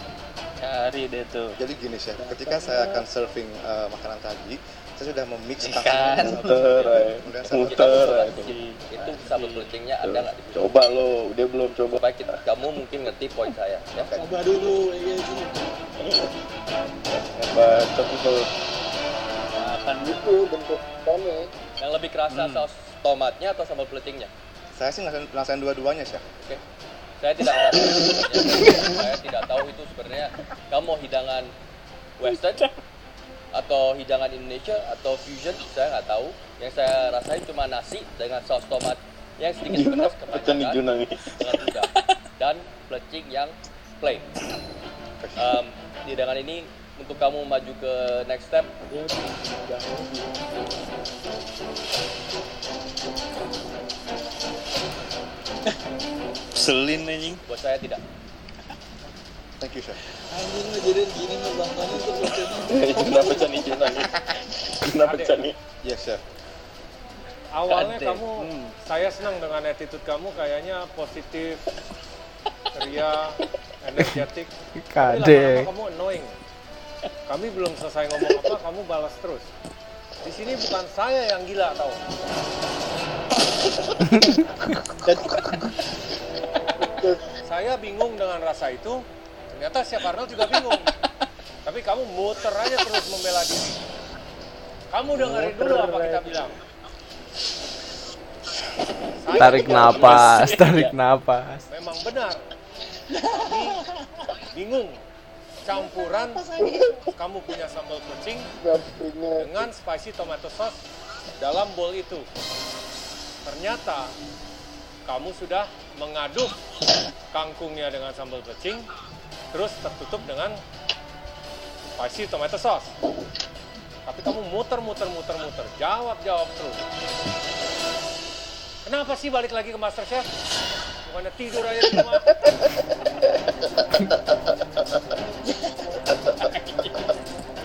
Cari deh tuh. Jadi gini chef, ketika saya akan serving eh, makanan tadi, saya sudah memix Ikan. kangkung Muter, saya Muter, ay. Itu sambal plecingnya ada nggak? Coba lo, dia belum coba. Kita, kamu mungkin ngerti poin saya. Ya. Coba dulu ya. Hebat, tapi kalau Akan Itu bentuk ikannya. yang lebih kerasa saus tomatnya atau sambal plecingnya? saya sih ngerasain, ngerasain dua-duanya chef. Oke. Saya tidak tahu. saya tidak tahu itu sebenarnya kamu mau hidangan western atau hidangan Indonesia atau fusion saya nggak tahu. Yang saya rasain cuma nasi dengan saus tomat yang sedikit pedas kebanyakan dengan dan plecing yang plain. Em, hidangan ini untuk kamu maju ke next step Selin anjing. buat saya tidak. Thank you chef. Anjing jadi gini bocahnya. Juna pecah nih Juna nih. Juna pecah nih. Yes chef. Awalnya Kadek. kamu, saya senang dengan attitude kamu kayaknya positif, ceria, energetik. Kadek. lama-lama kamu annoying. Kami belum selesai ngomong apa, kamu balas terus. Di sini bukan saya yang gila tau. saya bingung dengan rasa itu. Ternyata Chef Arnold juga bingung. Tapi kamu muter aja terus membela diri. Kamu dengerin dulu apa kita bilang. Tarik napas, tarik napas. memang benar. Bingung campuran kamu punya sambal kucing dengan spicy tomato sauce dalam bowl itu. Ternyata kamu sudah mengaduk kangkungnya dengan sambal kucing, terus tertutup dengan spicy tomato sauce. Tapi kamu muter, muter, muter, muter, jawab, jawab terus. Kenapa sih balik lagi ke Masterchef? Bukannya tidur aja di rumah.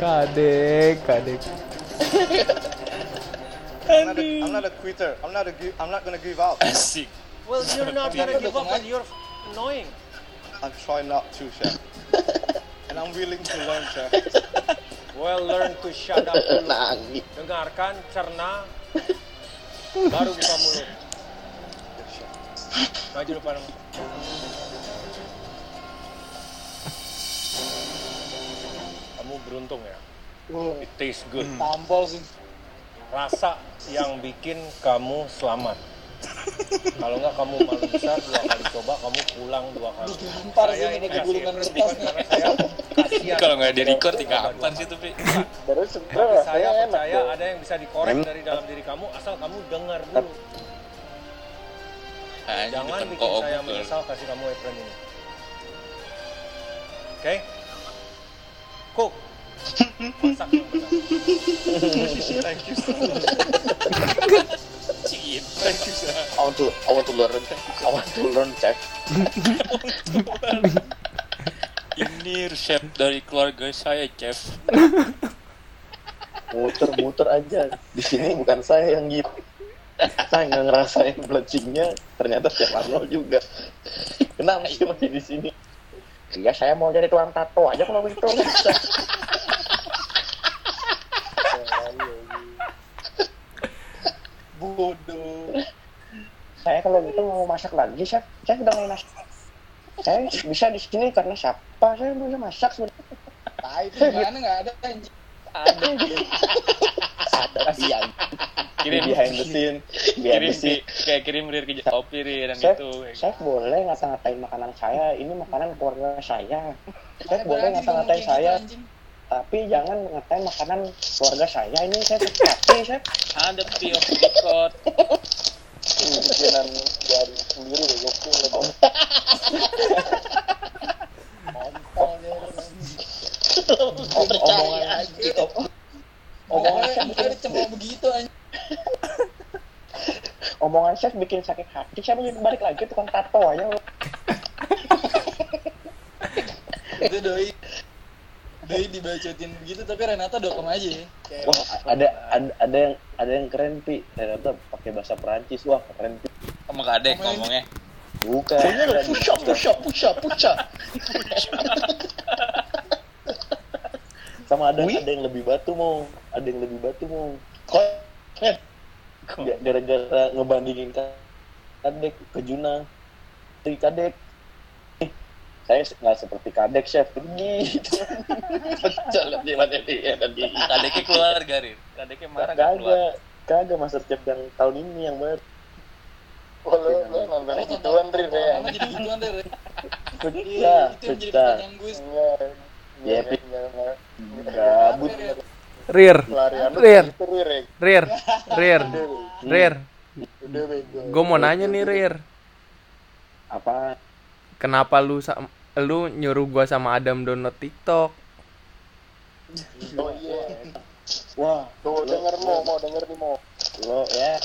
Kadek, kadek. I'm not, a, I'm not a quitter. I'm not a I'm not gonna give up. Asik. Well, you're not gonna give up, but you're annoying. I'm trying not to, chef. And I'm willing to learn, chef. Well, learn to shut up dulu. Dengarkan, cerna, baru buka mulut. Maju depan. Kamu beruntung ya. It tastes good. Tampol sih. Rasa yang bikin kamu selamat. Kalau nggak kamu malu besar dua kali coba, kamu pulang dua kali. Digampar sih Saya ini pakai gulungan kertas. Kalau nggak di record tiga kapan sih? Terus Tapi sebenarnya saya enak percaya ada yang bisa dikorek dari dalam diri kamu asal kamu dengar dulu. Anjing Jangan bikin saya menyesal kasih kamu apron ini. Oke? Cook. Masak yang benar. Thank you. Cip. I want to I want to learn. I want to learn, chef. Ini resep dari keluarga saya, chef. muter-muter aja di sini bukan saya yang gitu saya nggak ngerasain bleachingnya ternyata Chef Arnold juga. Kenapa sih masih di sini? Iya saya mau jadi tukang tato aja kalau begitu. Bodoh. Saya kalau gitu mau masak lagi chef. Saya sudah mau masak. Saya bisa di sini karena siapa? Saya bisa masak. Sebenarnya ah itu gimana? Nggak ada anjing. Ada ada iya Kirim. behind the scene behind kirim the scene. di, kayak kirim rir ke kopi rir dan Chef, itu chef boleh ngata-ngatain makanan saya? Ini makanan keluarga saya. Chef boleh ngomong kayak saya? gitu, tapi jangan ngatain makanan keluarga saya. Ini saya hati chef. Ada pi of record. Ini bikinan dari sendiri deh gokil lo dong. Om- omongan omongan chef bikin cuma begitu anjing. Omongan chef bikin sakit hati. Saya mau balik lagi tukang tato aja. Lu. itu doi. Doi dibacotin begitu tapi Renata dokem aja. Ya kayak wah ada ada ada yang ada yang keren pi. Ternyata pakai bahasa Perancis. Wah keren pi. Sama kadek ngomongnya. bukan. Push up, push up, push up, push up. sama ada ada yang lebih batu mau ada yang lebih batu mau. Kok Ga- gara-gara ngebandingin kadek ke Juna. Si kadek. Eh, saya nggak seperti kadek chef. Pergi. Pecah lah dia mana dia tadi kadeknya keluar garir kadeknya marah gak keluar. kagak master chef yang tahun ini yang baru Oh, lo, lo nonton gituan, Rir, ya? Jadi gituan deh Ren. pecah Iya, pecah. Ya, enggak, Pi. enggak, enggak. gabut Pelarian Rir, gitu, Rir, ya. Rir, Rir, Rir. Udah bego. Gue mau nanya nih Rir, apa kenapa lu lu nyuruh gua sama Adam download TikTok? Oh iya. wah Tuh, denger mau, mau denger nih mau. lo ya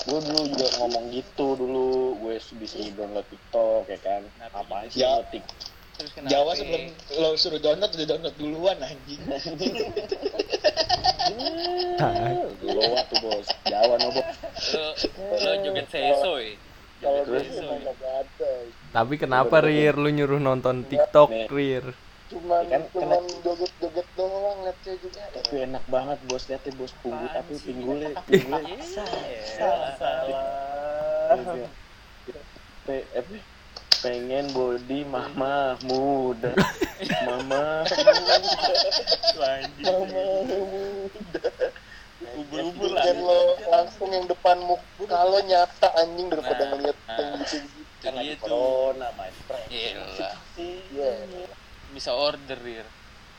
gue dulu juga ngomong gitu dulu gue disuruh download TikTok ya kan apa sih Ya. download TikTok terus kenapa Jawa sebelum lo suruh download udah download duluan anjing. lo waktu bos Jawa no bos lo lo joget sesoy Kalau Terus? dia emang kagak ada. Tapi kenapa Rir lu nyuruh nonton TikTok Rir? Cuman, Kan- cuman joget-joget doang, ngecek juga. tapi enak banget bos lihatnya bos punggu tapi pinggulnya pinggulnya salah salah Pe- apa? Pengen body mama muda. Mama mama muda ubur-ubur lah. lo langsung yang depan muka lo nyata anjing daripada Nah, ngeliat nah. yang gitu. Itu kan lagi dia tuh corona my friend Gila. Iya. bisa order rir.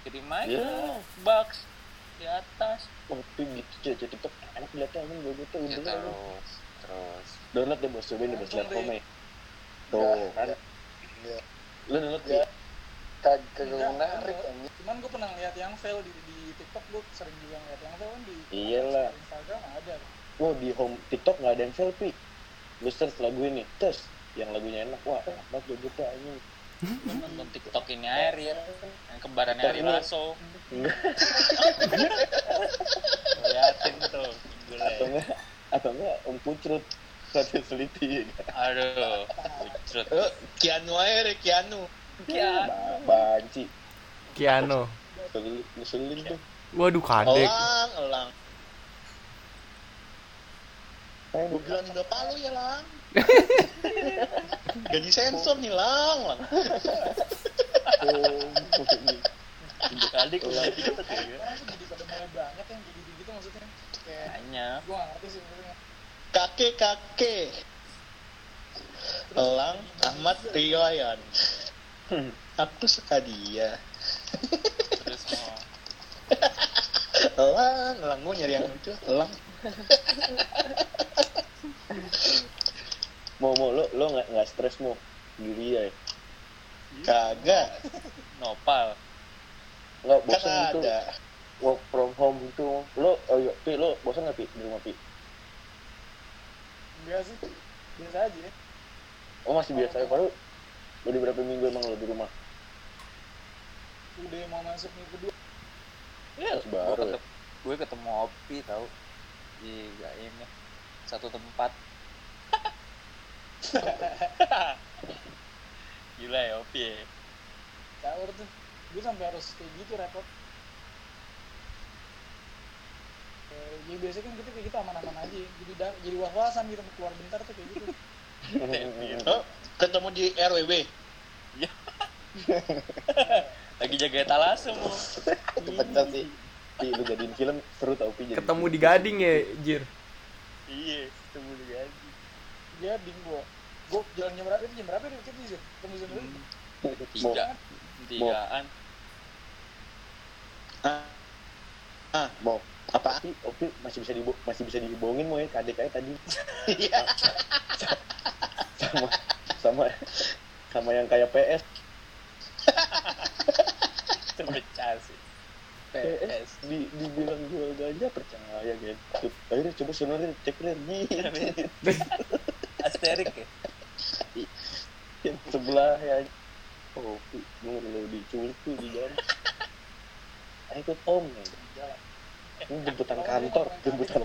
Kirim aja Iya. box di atas. Tapi gitu cuy jadi tuh enak lihatnya anjing gue gitu ya, udah. terus terus. Download deh bos. Cobain deh bos. Lihat Langsung, tuh kan Iya. lu download Ya. ya Kagak menarik cuman gue pernah lihat yang fail di, di TikTok gue sering juga ngeliat yang fail kan di Iyalah. Instagram ada Wah di home TikTok nggak ada yang selfie. Lu search lagu ini, terus yang lagunya enak, wah enak banget anjing. Lu nonton tiktok ini air ya yang kembarannya Ari Ini. Lasso Enggak. liatin tuh Atau gue enggak, atau enggak Om Pucrut satu seliti. aduh pucrut Eh, Kianu aja Rik, Kianu. Ba- Banci, Kiano. Ngeselin- tuh. Waduh kadek. Elang, elang. Saya Gue bilang udah palu ya, Lang. Gaji sensor nih, Lang. Lang. bilang tiktok ya Sekarang tuh jadi pada mulai banget yang jadi gitu maksudnya kayak banyak gue gak ngerti sih maksudnya Kakek, kakek. Elang, Ahmad, Riwayan. Aku suka dia. terus mau Elang, elang. Gue nyari yang lucu. Elang. mau mau lo lo nggak nggak stres mau diri ya? Kagak. nopal Nggak bosan gitu. ada. Work from home gitu. Lo, oh iya, pi lo bosan nggak pi di rumah pi? Sih. Biasa aja ya. Oh masih biasa. Ya, baru udah berapa minggu emang lo di rumah? udah mau masuk minggu kedua Ya, baru. ya. gue gue ketemu Opi tau. Di Gaim ya. Satu tempat. Gila ya Opi ya. Caur tuh. Gue sampai harus kayak gitu repot Eh, jadi biasanya kan kita kayak gitu aman-aman aja. Jadi da- jadi was-wasan gitu keluar bentar tuh kayak gitu. Oh, ketemu di RWB. lagi jaga etalase mau Itu bener sih. Pi, lu jadiin film seru tau Pi. Ketemu di Gading ya, Jir. iya ketemu di gaji dia ding gua gua jalan jam berapa jam berapa dia ketemu sih ketemu jam berapa Mau, tiga. Tigaan. Ah, ah mau. Apa? Opi, Opi masih bisa dibo masih bisa dibohongin mau ya kadek aja tadi. Iya. sama sama sama yang kayak PS. terpecah sih PS di dibilang jual ganja percaya gitu. Akhirnya coba sebenarnya cek gitu. asterik ya yang sebelah ya oh lo diculik tuh di jalan ayo ikut om ini jemputan kantor jemputan.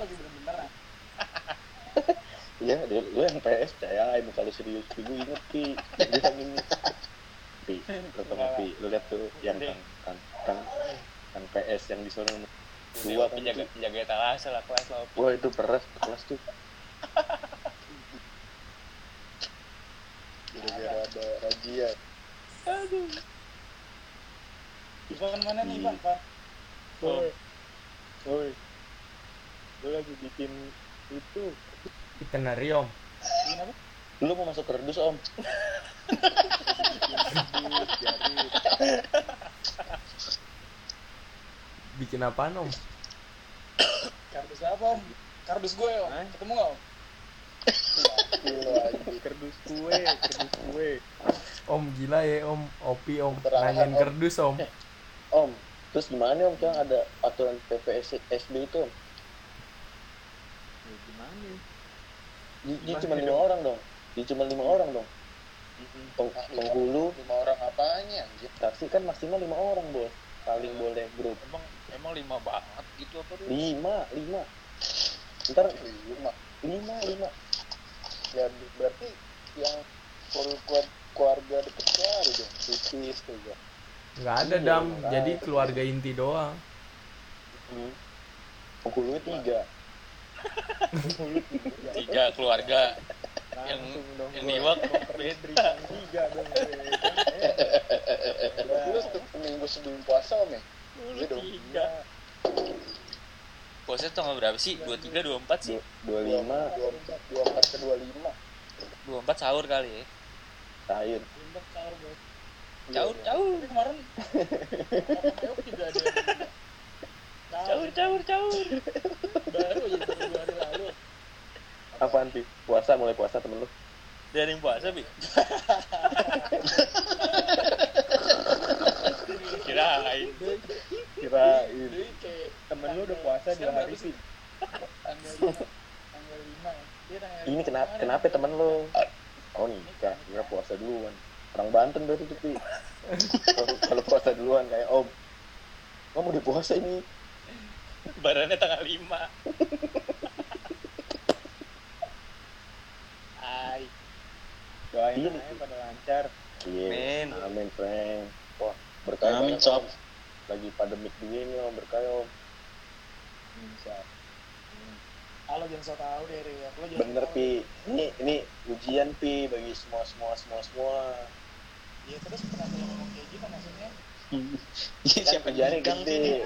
Ya dia lu yang PS percaya muka lu serius gue inget pi dia yang ini. Pi nggak, pi. Lu lihat tuh yang kan kan kan, kan PS yang di sana. Dua kan jaga tuh. jaga etalase lah kelas lah wah itu peras kelas tuh. Gara-gara ada razia. Ivan mana nih Ivan Pak? Woi, woi, lu lagi bikin itu. Itinerarium. Apa lu mau masuk kerdus om? Bikin apaan, Om? kardus apa om? Kardus gue om. Ketemu nggak om? Kerdus kue kerdus kue Om gila ya, Om. Opi, Om. Nanyain kerdus, Om. om terus gimana om? Sekarang ada aturan PPS SD itu om? Gimana Di, dia cuma lima orang dong. Dia cuma lima orang dong. Peng, penghulu. Lima orang apanya anjir? taksi kan maksimal lima orang bos. Paling boleh grup. Emang emang lima banget gitu apa tuh lima lima. Ntar Lima. lima lima. Ya berarti yang keluarga deket baru dong. Tipis tuh ya. Nggak ada, Iya, Dam. makanya. Jadi keluarga inti doang. hmm. penghulunya tiga tiga keluarga yang yang niwak beda tiga dong lu setiap minggu sebelum puasa om ya? Iya dong. tiga puasa tanggal berapa sih dua tiga dua empat sih dua lima Dua empat, dua empat ke dua lima. dua empat sahur kali ya cair Bentar, caur gue caur caur kemarin. Meok juga ada caur caur caur baru aja baru dua hari lalu. Apaan sih puasa mulai puasa temen lu? Dari yang puasa bi kirain. Kirain. Temen lu udah puasa dua hari sih tanggal lima. Tanggal dia ini kenapa kenapa temen lu oh nikah kira puasa duluan berarti tuh Pi. kalau puasa duluan kayak om kamu udah puasa ini barannya tanggal lima Ay, doain aja pada lancar iya Amin. amin friend wah berkah Amin, banget, sob. Om. lagi pandemik begini om berkah om bisa ah, lo jangan so tau deh Ria lo jangan bener tahu. pi ini ini ujian pi bagi semua semua semua semua ya terus kenapa lo ngomong kayak gitu maksudnya Iya, kan siapa ujiannya yang gede gede?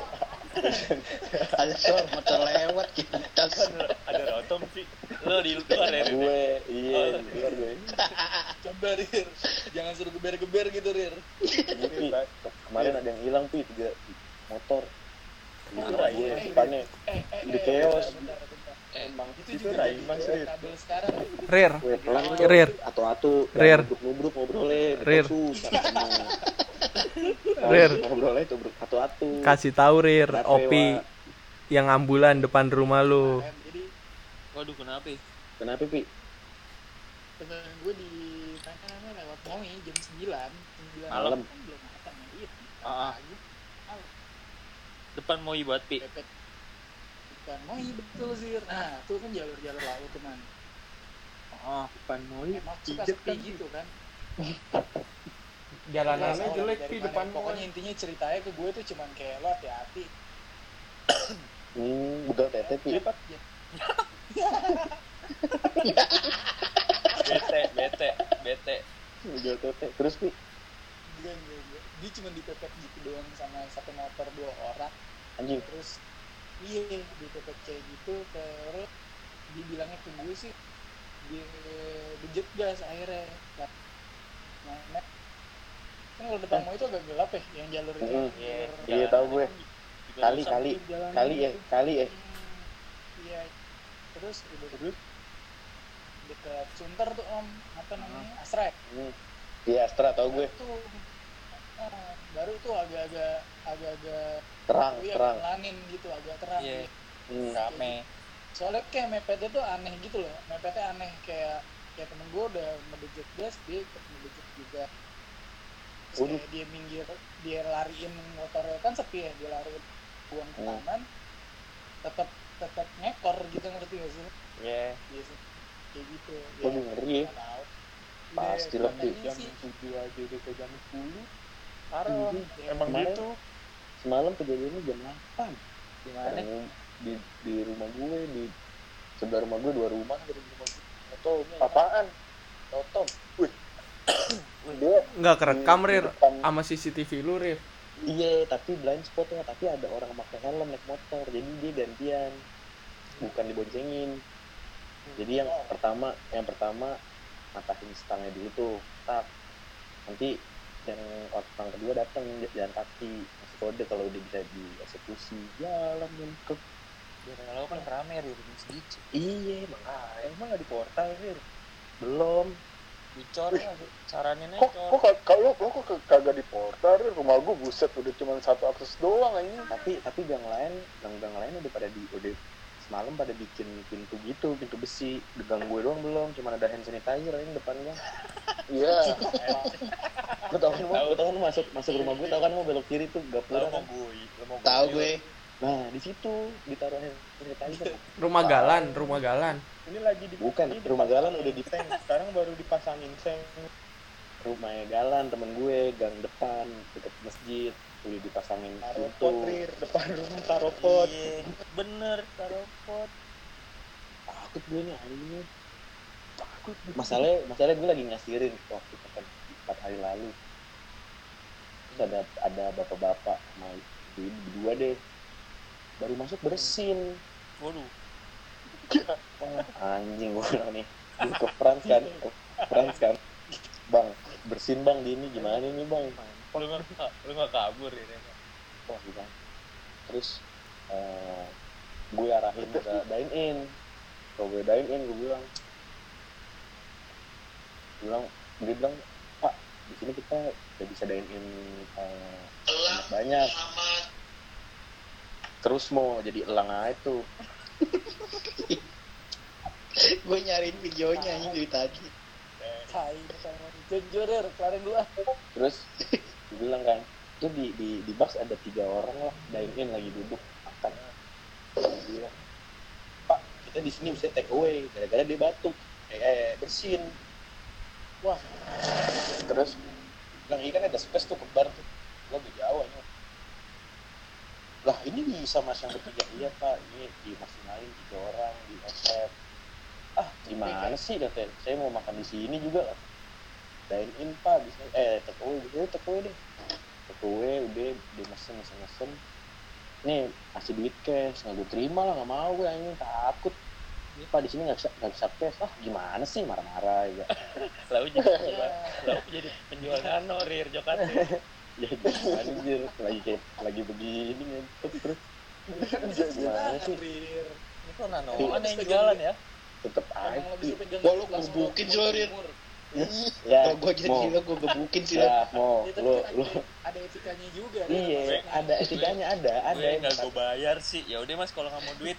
Ada sor motor lewat kita. ada rotom sih lo di luar ya Rin? gue iya Oh. di luar gue coba Rir jangan suruh geber-geber gitu Rir Ini, Pi, ke- kemarin ada yang hilang pi tiga motor Iya, Mana? iya, Eh, depannya eh eh Di eh, chaos. bentar, bentar. emang itu Itu juga Rai, jadi Mas, kayak Rir. kabel sekarang Rir, Rir. atu-atu Rir. nubruk ngobrol le Rir. Rir. ngobrolnya itu bro, atu-atu kasih tahu Rir, Opi yang ambulan depan rumah lu. Jadi waduh kenapa kenapa pi temen gue di tanya lewat Moi jam 9 jam 9 Malam. kan belum ya iya Ah, ah. depan mau buat pi pepet Panmoi betul sih nah itu kan jalur-jalur laut tuh man ah emang suka pijet sepi kan. gitu kan? Jalanannya jelek mana- depan pokoknya intinya ceritanya ke gue tuh cuman kayak lo hati-hati. Hmm, betul tete pi. bete bete bete. Betul tete. Terus pi. dia dia, dia, dia cuma dipepet gitu doang sama satu motor dua orang. Anjing. terus iya dipepet kayak gitu terus dibilangnya ke gue sih dia bejek gas akhirnya nah, nah, nah. kan kalau depan mau itu agak gelap ya yang jalur itu Hmm. Iya, jalur- Iya tahu gue. Kali kali kali ya gitu. kali ya. iya terus udah terus dekat Sunter tuh om apa namanya Astra ya? Hmm. Iya Astra tahu gue. tuh ah, baru tuh agak-agak agak-agak Terang iya, terang. ngelanin gitu agak terang Iya. gitu. Hmm. rame soalnya kayak mepetnya tuh aneh gitu loh. Mepetnya aneh. Kayak kayak temen gue udah ngedejek gas dia ikut ngedejek juga. Terus kayak dia minggir dia lariin motornya. Kan sepi ya dia lariin buang ke Hmm. kanan tetap tetap ngekor gitu ngerti gak sih? Iya. Iya sih. kayak gitu. Waduh, ngeri ya. Pasti Iya, lah, katanya jam tujuh aja udah ke jam sepuluh. Parah. Iya. emang Kemarin- gitu. Semalam kejadiannya jam 8 gimana di di rumah gue di sebelah rumah gue dua rumah dari rumah gue. Atau apaan? Totom. Wih. Dia Nggak kerekam, Rir. Sama CCTV lu, Rir. Iya, tapi blind spotnya tapi ada orang pakai helm naik motor, jadi dia gantian, bukan diboncengin. Jadi yang pertama, yang pertama matahin stangnya dulu tuh, tak. Nanti yang orang kedua datang jalan kaki, masih kode kalau udah bisa dieksekusi, jalan untuk Biar kalau kan rame ya di sedikit. Iya, makanya emang nggak di portal Fir? Belum. Dicor lah, sarannya Kok, necor. kok kag- kalau lo kok kag- kagak di portal? Rumah gue buset udah cuma satu akses doang ini. Tapi tapi gang lain, gang-gang lain udah pada di udah semalam pada bikin pintu gitu, pintu besi. Di gang gue doang belum, cuma ada hand sanitizer yang depannya. Iya. Lo tau kan mau, lo tau kan masuk masuk rumah gue, tau kan mau belok kiri tuh gapura kan. Tahu gue. Nah di situ ditaruh hand sanitizer. Rumah galan, rumah galan. ini lagi di Bukan, ini rumah galan udah di seng sekarang baru dipasangin seng rumahnya Galan temen gue gang depan deket masjid. Udah dipasangin taruh pintu pot Rir. depan rumah taruh pot. Iya, bener taruh pot. takut gue nih anjingnya takut masalahnya masalahnya gue lagi ngasirin waktu kapan empat hari lalu. Terus ada ada bapak-bapak sama ibu berdua deh baru masuk bersin Waduh. Wah, anjing gue bilang nih. Gue ke France kan ke France kan. Bang bersin bang di ini gimana nih bang? Lu nggak lu nggak kabur ini. wah gimana terus eh, gue arahin ke dine in kalau gue dine in gue bilang gue bilang dia bilang pak di sini kita udah bisa dine in eh, banyak terus mau jadi elang aja tuh. Gue nyariin videonya ini dari tadi. tai jujur ya kelarin dulu ah terus bilang kan itu di di di box ada tiga orang lah dine in lagi duduk makan. Bilang pak kita di sini bisa take away gara-gara dia batuk. Eh, eh bersin wah. Terus bilang ini kan ada space tuh ke bar tuh. Lo di Jawa nih lah ini bisa mas yang bertiga iya pak. Ini dimaksimalin tiga orang di offset ah gimana? sih katanya saya mau makan di sini juga dine in pak bisa eh gitu take away deh. Away udah dia mesen mesen mesen. Nih kasih duit cash. Nggak gue terima lah nggak mau gue ini takut. Ini pak di sini nggak bisa nggak bisa cash. Ah gimana sih? Marah-marah ya. Lalu jadi lalu jadi penjual nano Rir Jokat. ya anjir lagi kayak lagi begini ngentot terus gimana sih? Kok nano? Iya. aneh yang jualan ya? tetep aja. Wah, lu gebukin sih. Rir. ya. Kalau gue jadi gila, gue gebukin sih. ya mau. Ya, tapi lu lu. ada, ada etikanya juga iya ada etikanya ada ada nggak gue bayar sih. Ya udah mas kalau nggak mau duit.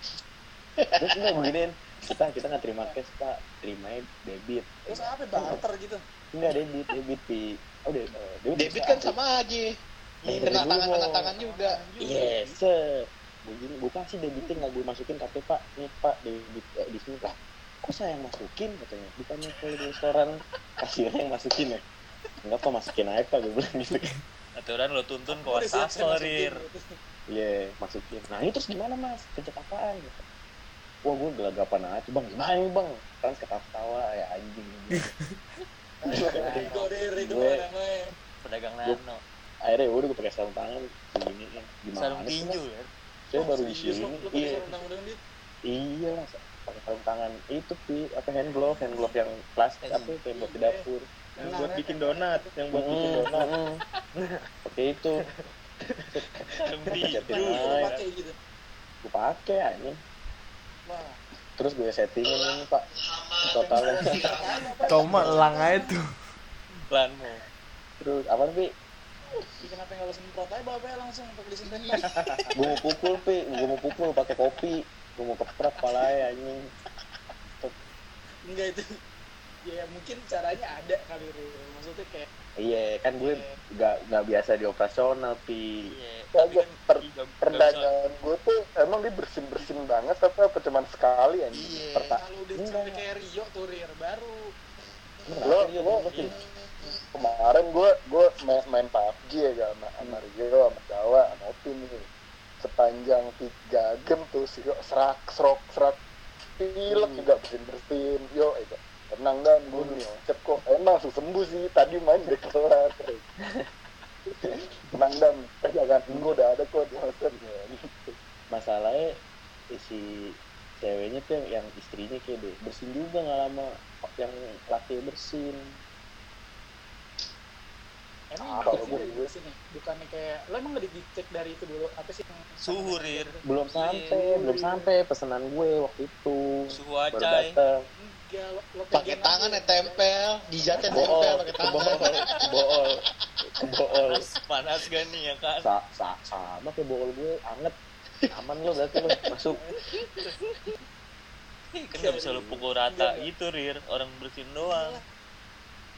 terus enggak beginiin kita kita nggak terima cash pak. Terimanya debit. Terus apa barter gitu? Enggak debit debit di oh debit debit, Debit kan sama aja. Eh, Kena tangan kena tangan juga. yes sir gue gini gue kasih debitin nggak gue masukin tapi pak. Nih pak debit eh, di sini lah kok saya yang masukin katanya? Bukannya kalau di restoran. Kasirnya yang masukin ya. Enggak pak masukin aja pak gue bilang gitu. Aturan lo tuntun ke Udah siap, saya wastafel masukin. rir iya masukin. Nah ini terus gimana mas? Pencet apaan gitu. wah gue gelagapan aja bang. Gimana nih bang? Kan ketawa-tawa ya anjing namanya. pedagang nano akhirnya udah gue pakai sarung tangan begini ya gimana sarung sih, tinju Mas? ya? Saya baru di sini. iya. iya pakai sarung tangan itu pi apa hand glove hand glove yang plastik apa itu yang buat di dapur. Yang buat bikin donat yang buat bikin donat. Pakai itu. Sarung tinju. gitu. gue pakai aja Wah, terus gue settingin ini pak totalnya Kau mah elang aja tuh. lanmu terus apa pi Ih, kenapa nggak lo semprot aja bapak langsung untuk disinfektan? gue mau pukul pi gue mau pukul pakai kopi gue mau keprak palanya anjing Enggak itu. Ya mungkin caranya ada kali. Maksudnya kayak iya kan gue nggak nggak biasa di operasional pi. Iya Kagak, per, perdagangan gue tuh emang dia bersin bersin banget tapi apa cuman sekali anjing iya, Perta- kalau udah Enggak. sampai kayak Rio tuh Rir baru. Lo lo kemarin gue gue main, main PUBG ya gak sama, sama Rio sama Jawa sama Opin nih. Sepanjang tiga game tuh sih serak serok serak. Pilek juga bersin bersin yo itu tenang dan gue nih ngecep kok emang langsung sembuh sih tadi main udah kelar tenang dan pegangan gue udah ada kok di hotel gitu. masalahnya si ceweknya tuh yang, yang istrinya kayak deh bersin juga nggak lama yang laki bersin. Emang Ah, kalau sih gua- dari sini bukannya kayak lo emang nggak dicek dari itu dulu? Apa sih suhu rir. Belum sampai belum sampai pesanan gue waktu itu. Suhu baru pakai tangan ya tempel dijatnya tempel pakai tangan. Bool bool bool panas gak nih ya kan? Sa sa sama kayak bool gue anget. Aman lo berarti lo masuk. Kan nggak bisa lo pukul rata gitu rir. Orang bersihin doang.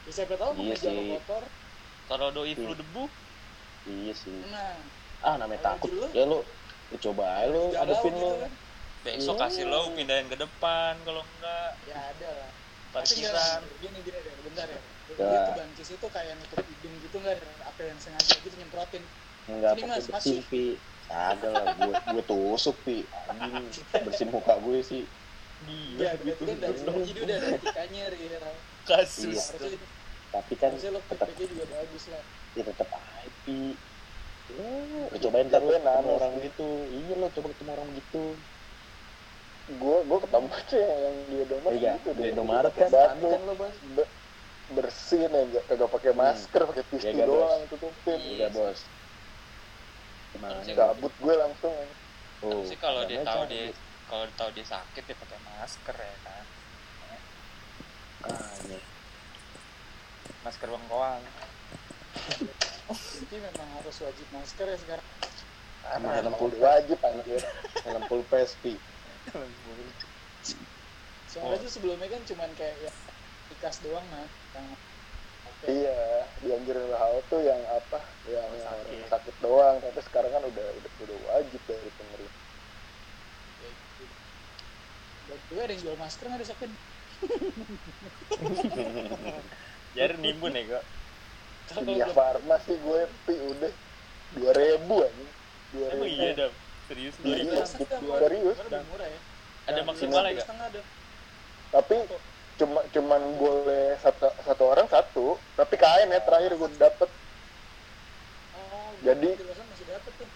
Ya, siapa tahu Iya lo sih. kotor kalau doi flu debu? Iya sih. Nah ah namanya takut. ya lo lu coba aja lo galau hadepin gitu lo. kan besok Iya. kasih lo pindahin ke depan kalau enggak ya ada lah. Nggak gini gini deh bentar ya. Ya. dia tuh bancis itu kayak nutup hidung gitu nggak ada apa yang sengaja gitu nyemprotin? Enggak pakai Mas, pi. Ada lah gue gue tusuk pi. Anjing bersin muka gue sih. Iya kan dari jadi udah ada etikanya Rir kasus. Iya. tapi kan tetap juga bagus lah. Ya tetap aja pi. Lo cobain ntar lo orang gitu. Iya lo coba ketemu orang gitu gue gue ketemu aja yang di Indomaret iya gitu di deh. Indomaret kan Batu. kan lo bos. Be- bersin nggak kagak pakai masker pakai tisu Jaga, doang Bos. tutupin. Udah bos. Gabut gue langsung oh, sih kalau dia makanya tahu cabut. dia kalau tahu dia sakit dia pakai masker ya kan? Makanya. masker bengkoang. Jadi memang harus wajib masker ya sekarang. Sama helm Emang full wajib anjir. Helm full pi soalnya tuh sebelumnya kan cuman kayak ya ikas doang nah yang oke iya dianjurin WHO tuh yang apa? Yang, yang orang sakit doang. Tapi sekarang kan udah udah udah wajib dari pemerintah. Gitu. buat gue ada yang jual masker nggak ada second jadi nimbun ya kok kalau iya farmasi gue pi udah. Dua ribu aja. Dua emang ribu. iya dam serius? Iya. lu Masker tuh Serius, murah ya. Ada Dua gak setengah ada tapi cuma cuman boleh satu satu orang satu. Tapi kain ya terakhir gue dapet. Oh Jadi- penjelasan masih dapet tuh.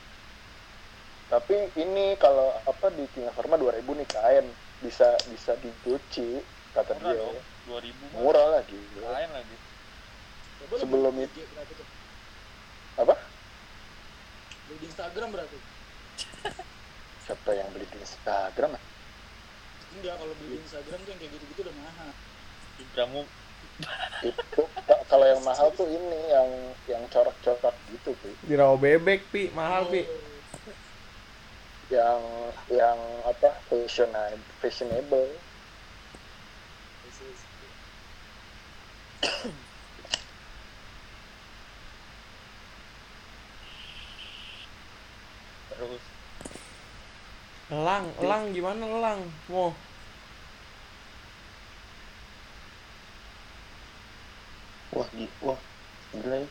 Tapi ini kalau apa di King Pharma 2000 nih kain bisa bisa dicuci kata murah dia. dong dua ribu murah lagi lain lagi. Coba lo Sebelum itu. apa? Di Instagram berapa siapa yang beli di Instagram? Enggak kalau beli di Instagram tuh yang kayak gitu-gitu udah mahal. Ibramu itu ka- kalau yang mahal tuh ini yang yang corak-corak gitu tuh Di rawa bebek, Pi. Mahal, Pi. yang yang apa fashionable fashionable. Terus Elang, elang gimana elang? Mau Wah, wah, gila ya.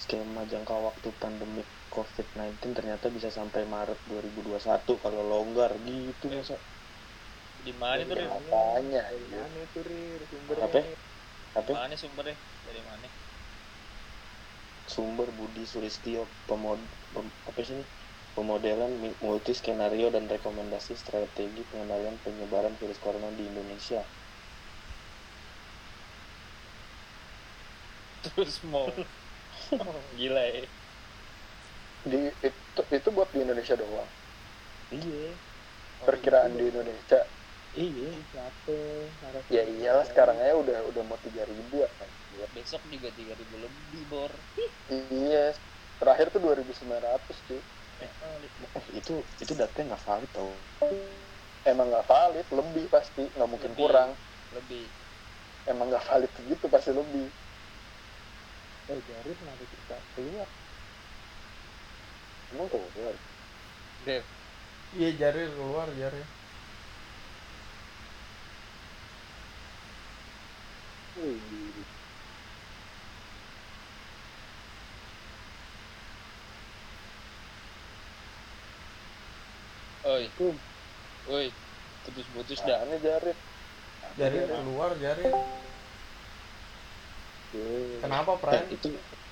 Skema jangka waktu pandemi COVID-19 ternyata bisa sampai Maret 2021 kalau longgar gitu masa. Di mana tuh, Rir? Makanya, Mana itu Rir sumbernya? Apa? Di Apa? mana sumbernya? Dari mana? Sumber Budi Sulistyo pemod pem- apa sih ini? Pemodelan multi skenario dan rekomendasi strategi pengendalian penyebaran virus corona di Indonesia. Terus mau gila ya. di itu itu buat di Indonesia doang. Iya. Perkiraan di Indonesia. Iya. Ya iyalah sekarang aja udah udah mau tiga ribu kan. Besok juga 3000 lebih, Bor. Iya, terakhir tuh 2900 cuy. Oh, itu itu datanya nggak valid tau. Emang nggak valid, lebih pasti, nggak mungkin Lebih. kurang. Lebih. Emang nggak valid segitu pasti lebih. Eh Jarir kenapa kita keluar? Emang keluar. Dev, Iya Jarir keluar Jarir. Oi. Oi. Putus-putus dah. Ini Jarit. Jarir keluar Jarir. Kenapa Eh, Pran? itu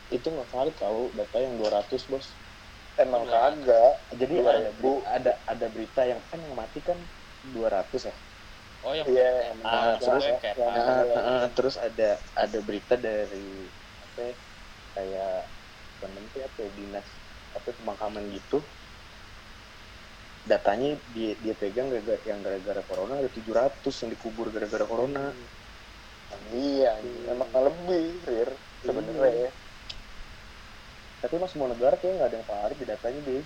itu nggak valid tau data yang 200 bos. Emang kagak. Jadi ada, beri- ada ada berita yang kan yang mati kan 200 ya. Oh, yang Iya, yang- Ah, yang- terus kayak Ah, ah, ah, terus ada ada berita dari apa ya, kayak bukan menteri atau dinas apa pemakaman gitu datanya dia dia pegang gara- yang gara-gara corona ada 700 yang dikubur gara-gara corona Iya, emang lebih, Rir. Sebenarnya. tapi mas semua negara kayak nggak ada yang valid di datanya deh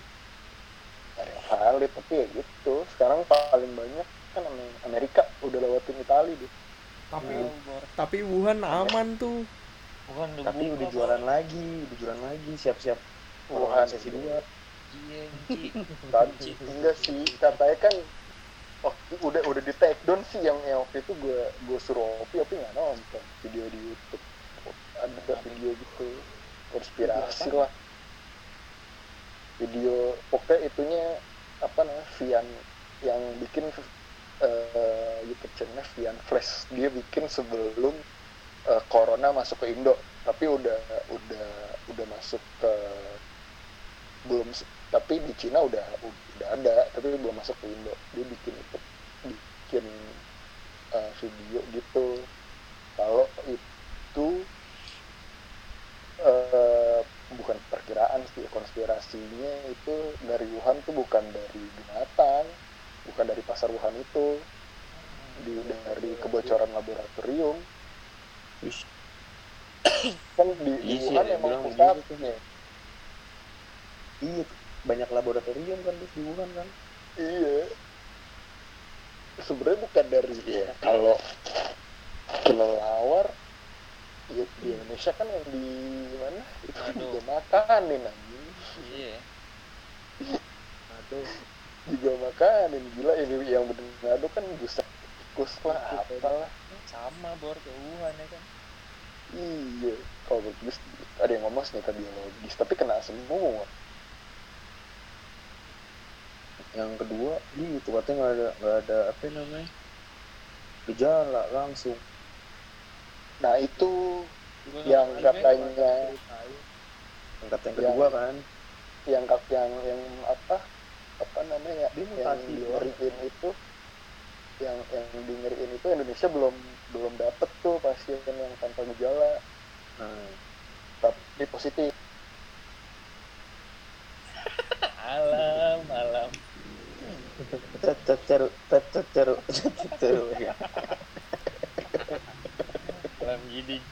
Ada yang valid, tapi ya gitu. Sekarang paling banyak kan Am- Amerika udah lewatin Itali deh. Tapi Bor. tapi Wuhan aman tuh. Bukan udah tapi udah jualan lagi udah jualan lagi siap-siap Wuhan. sesi dua Iya. Tadi enggak sih, katanya kan waktu udah udah di take down sih yang, yang waktu itu gue gue suruh opi opi nggak nonton video di YouTube. Ada video gitu konspirasi lah. Video pokoknya itunya apa namanya Vian yang bikin eh, YouTube channelnya Vian Flash. Dia bikin sebelum eh, corona masuk ke Indo. Tapi udah udah udah masuk ke belum tapi di Cina udah udah ada tapi belum masuk ke Indo. Dia bikin itu bikin eh, video gitu. Kalau itu eh, bukan perkiraan sih konspirasinya itu dari Wuhan tuh bukan dari binatang bukan dari pasar Wuhan itu. Di dari kebocoran laboratorium. Kan di, di Iya Wuhan emang pusatnya. iya banyak laboratorium kan terus di Wuhan kan Iya. Sebenarnya bukan dari ya kalau kelelawar ya, di Indonesia kan yang di mana itu juga makanin anjing. Iya. Aduh. Juga makanin gila ini yang Manado kan buset tikus lah apalah. Sama, Bor, ke Wuhan ya kan. Iya. Kalau bagus ada yang ngomong senjata biologis tapi kena semua. Yang kedua gitu katanya nggak ada nggak ada apa namanya gejala langsung. Nah itu Gua yang katanya yang kata yang Yang- kedua kan? yang kat yang yang apa apa namanya Dia yang doang. ngeriin itu yang yang di ngeriin itu Indonesia belum belum dapet tuh pasien yang tanpa gejala. Nah tapi positif. Alam, alam. Ceru ceru ceru ceru ya Alam gidik.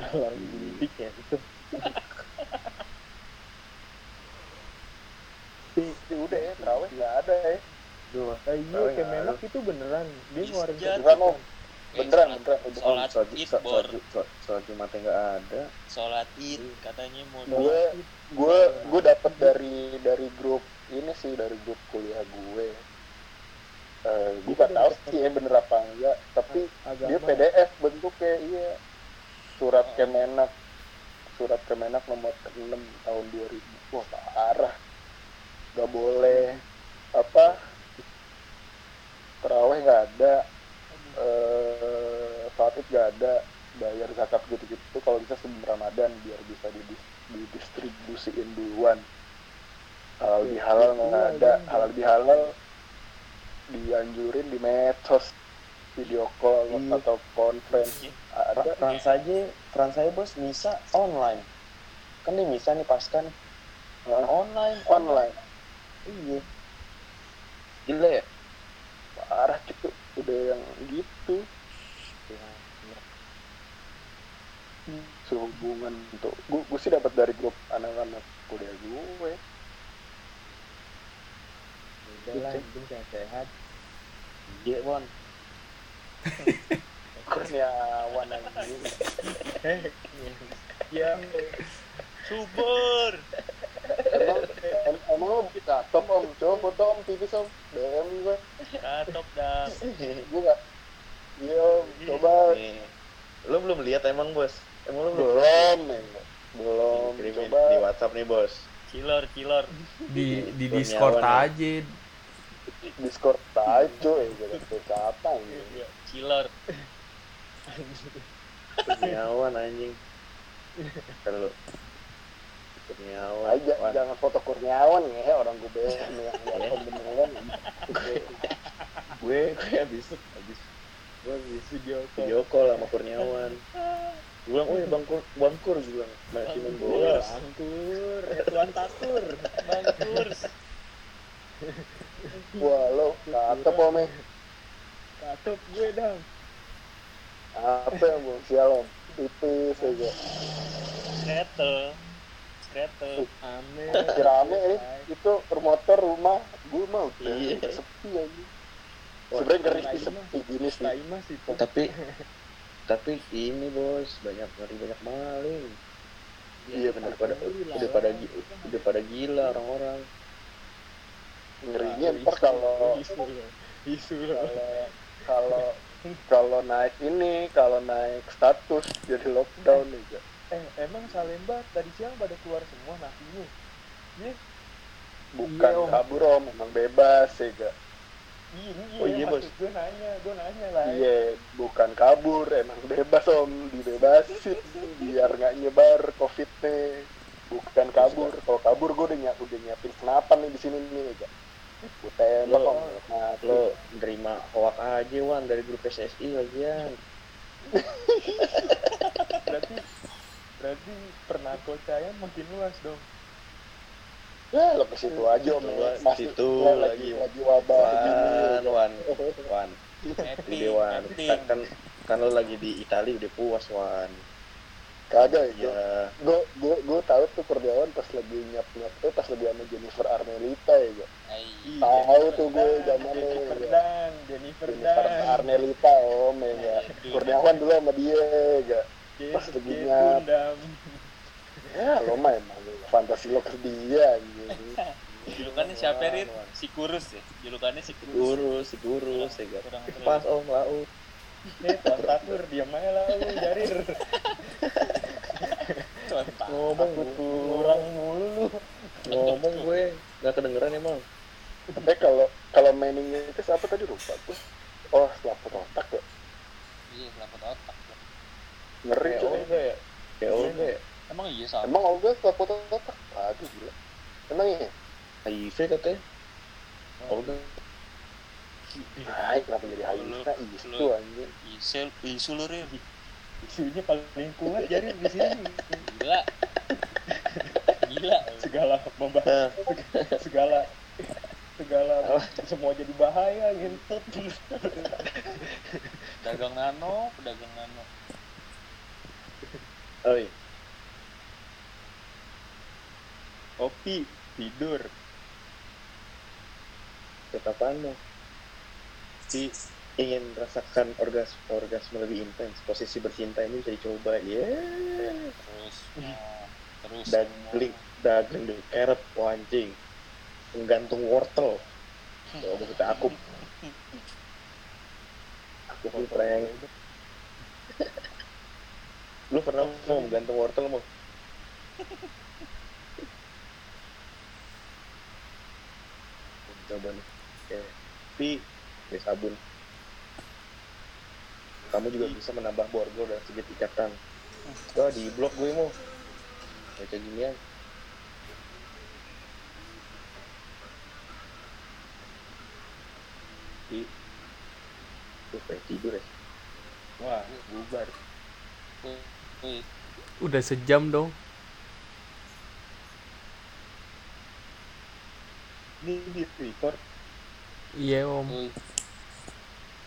Alam gidik ya itu. ya udah ya terawih nggak ada ya Duh, Ah, iya, Kemenak itu beneran. Dia ngeluarin Isjad. beneran om beneran sholat- beneran Sholat sholat id, sholat Bor. sholat jumatnya nggak ada Sholat id katanya mau gue gue gue dapat dari dari grup ini sih dari grup kuliah gue. Eh, gue gak tahu sih ya bener apa enggak tapi Agama. dia PDF bentuknya iya. Surat Kemenak surat Kemenak nomor 6 tahun 2000 wah parah. Gak boleh. Apa? Terawih nggak ada. Eh fatid nggak ada. Bayar zakat gitu-gitu. Kalau bisa sebelum Ramadan biar bisa didis- didistribusiin duluan halal bihalal nggak ada. halal bihalal dianjurin di medsos video call Iya. atau conference. Ada. Trans aja, trans aja bos misa online. Kan dia misa nih pas kan? Online, online. Iya. Gila ya? parah gitu udah yang gitu. Sehubungan tuh gue, gue sih dapat dari grup anak-anak kuliah gue Udah lah, yang penting sehat-sehat. Iya, Wan. kurniawan anjing Yang Subur. emang em, emang lo bisa top om coba foto om tipis om DM gue Katop dah. gue gak iya om coba Nih. Lu belum lihat emang bos? Emang lu belum belum Kirimin coba di WhatsApp nih bos. Cilor, cilor. Di di Discord ya. aja. Discord aja cuy jadi siapa ini Iya, Cilor. Kurniawan anjing. Kalau Kurniawan. aja jangan foto Kurniawan ya orang gue BM yang yang beneran gue gue habis habis gue habis video call. video call sama Kurniawan. Gue bilang, oh ya bang Kur, bang Kur, gue bilang, masih main bola. Bangkur, ya Tuan Takur. Bang Kurs. wah lo kata pome Katup gue dong. apa yang mau sial om tipis aja Kretel. Kretel. Amin. rame ini itu motor rumah gue mau udah Iya. sepi aja sebenarnya ngeri sih sepi gini sih. Tapi tapi ini bos banyak ngeri banyak maling. iya benar pada udah pada udah pada gila orang-orang. Ngerinya ntar kalau isu. Isu kalau kalau naik ini kalau naik status jadi lockdown aja Eh, emang Salemba tadi siang pada keluar semua nafinya. Iya, bukan Iya, Om. kabur om emang bebas ya gak iya, Oh, iya, maksud Bos. gue nanya, gue nanya lah. iya bukan kabur emang bebas om dibebasin biar nggak nyebar covid nih bukan kabur kalau kabur gue udah nyiap udah nyiapin senapan nih di sini nih gak gue tembak Lo- mati Lo nerima hoak aja wan dari grup PSSI lagian. Berarti berarti pernakotayan makin luas dong. ya lo ke situ aja om Situ, masih situ lagi lagi. wabah Wan, wan, wan. Wan. Kan, kan kan lo lagi di Italia udah puas wan. Kagak ya Ya, gue gue gue tahu tuh Kurniawan pas lagi nyap nyap eh pas lagi sama Jennifer Arnelita ya gak Ai. tahu tuh gue zamannya Jennifer ya. Dan, Jennifer Jennifer Dan. Arnelita om ya gak Kurniawan dulu sama dia ya pas lagi nyap ya lo mah emang fantasi lo ke dia gitu Julukannya siapa Rit? Si Kurus ya? Julukannya si Kurus. gurus, si gurus, ya. Kurang. Pas om lau. Eh, Tuan Takur, diam aja lah lu, Jarir. Ngomong Kurang mulu lu. ngomong gue nggak kedengeran emang. tapi kalau kalau mainingnya itu siapa tadi lupa tuh oh selaput otak ya Iya, selaput otak. ngeri Olga ya. Kayak Olga ya. Emang iya sama. emang Olga selaput otak aduh gila emang iya HIV katanya. Olga. Hai, kenapa jadi HIV? Nah, isu anjing. Isu, isu lu Ril. Isunya paling kuat Jarir di sini. Gila. Gila. Segala membahas segala segala semua jadi bahaya gitu. Dagang nano, pedagang nano. Oi. Kopi, tidur. Ketapaan lo? Si ingin merasakan orgas orgasme lebih intens. Posisi bercinta ini bisa dicoba ya Terus mau terus dagling dagling di carrot wancing menggantung wortel. Kalau mau kita aku aku tuh prank lu pernah mau menggantung wortel mau coba nih. Oke. tapi pakai sabun. Kamu juga bisa menambah borgol dan sedikit ikatan. Wah di blok gue mau baca ginian. Di tuh pengen tidur ya. Wah bubar. Udah sejam dong. ini di record. Iya om.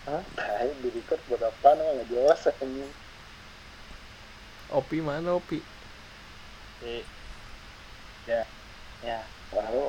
Hah? Nah, di record buat apa? Nama nggak jelas anjing. Opi mana Opi? Ya. Ya. Wah, lu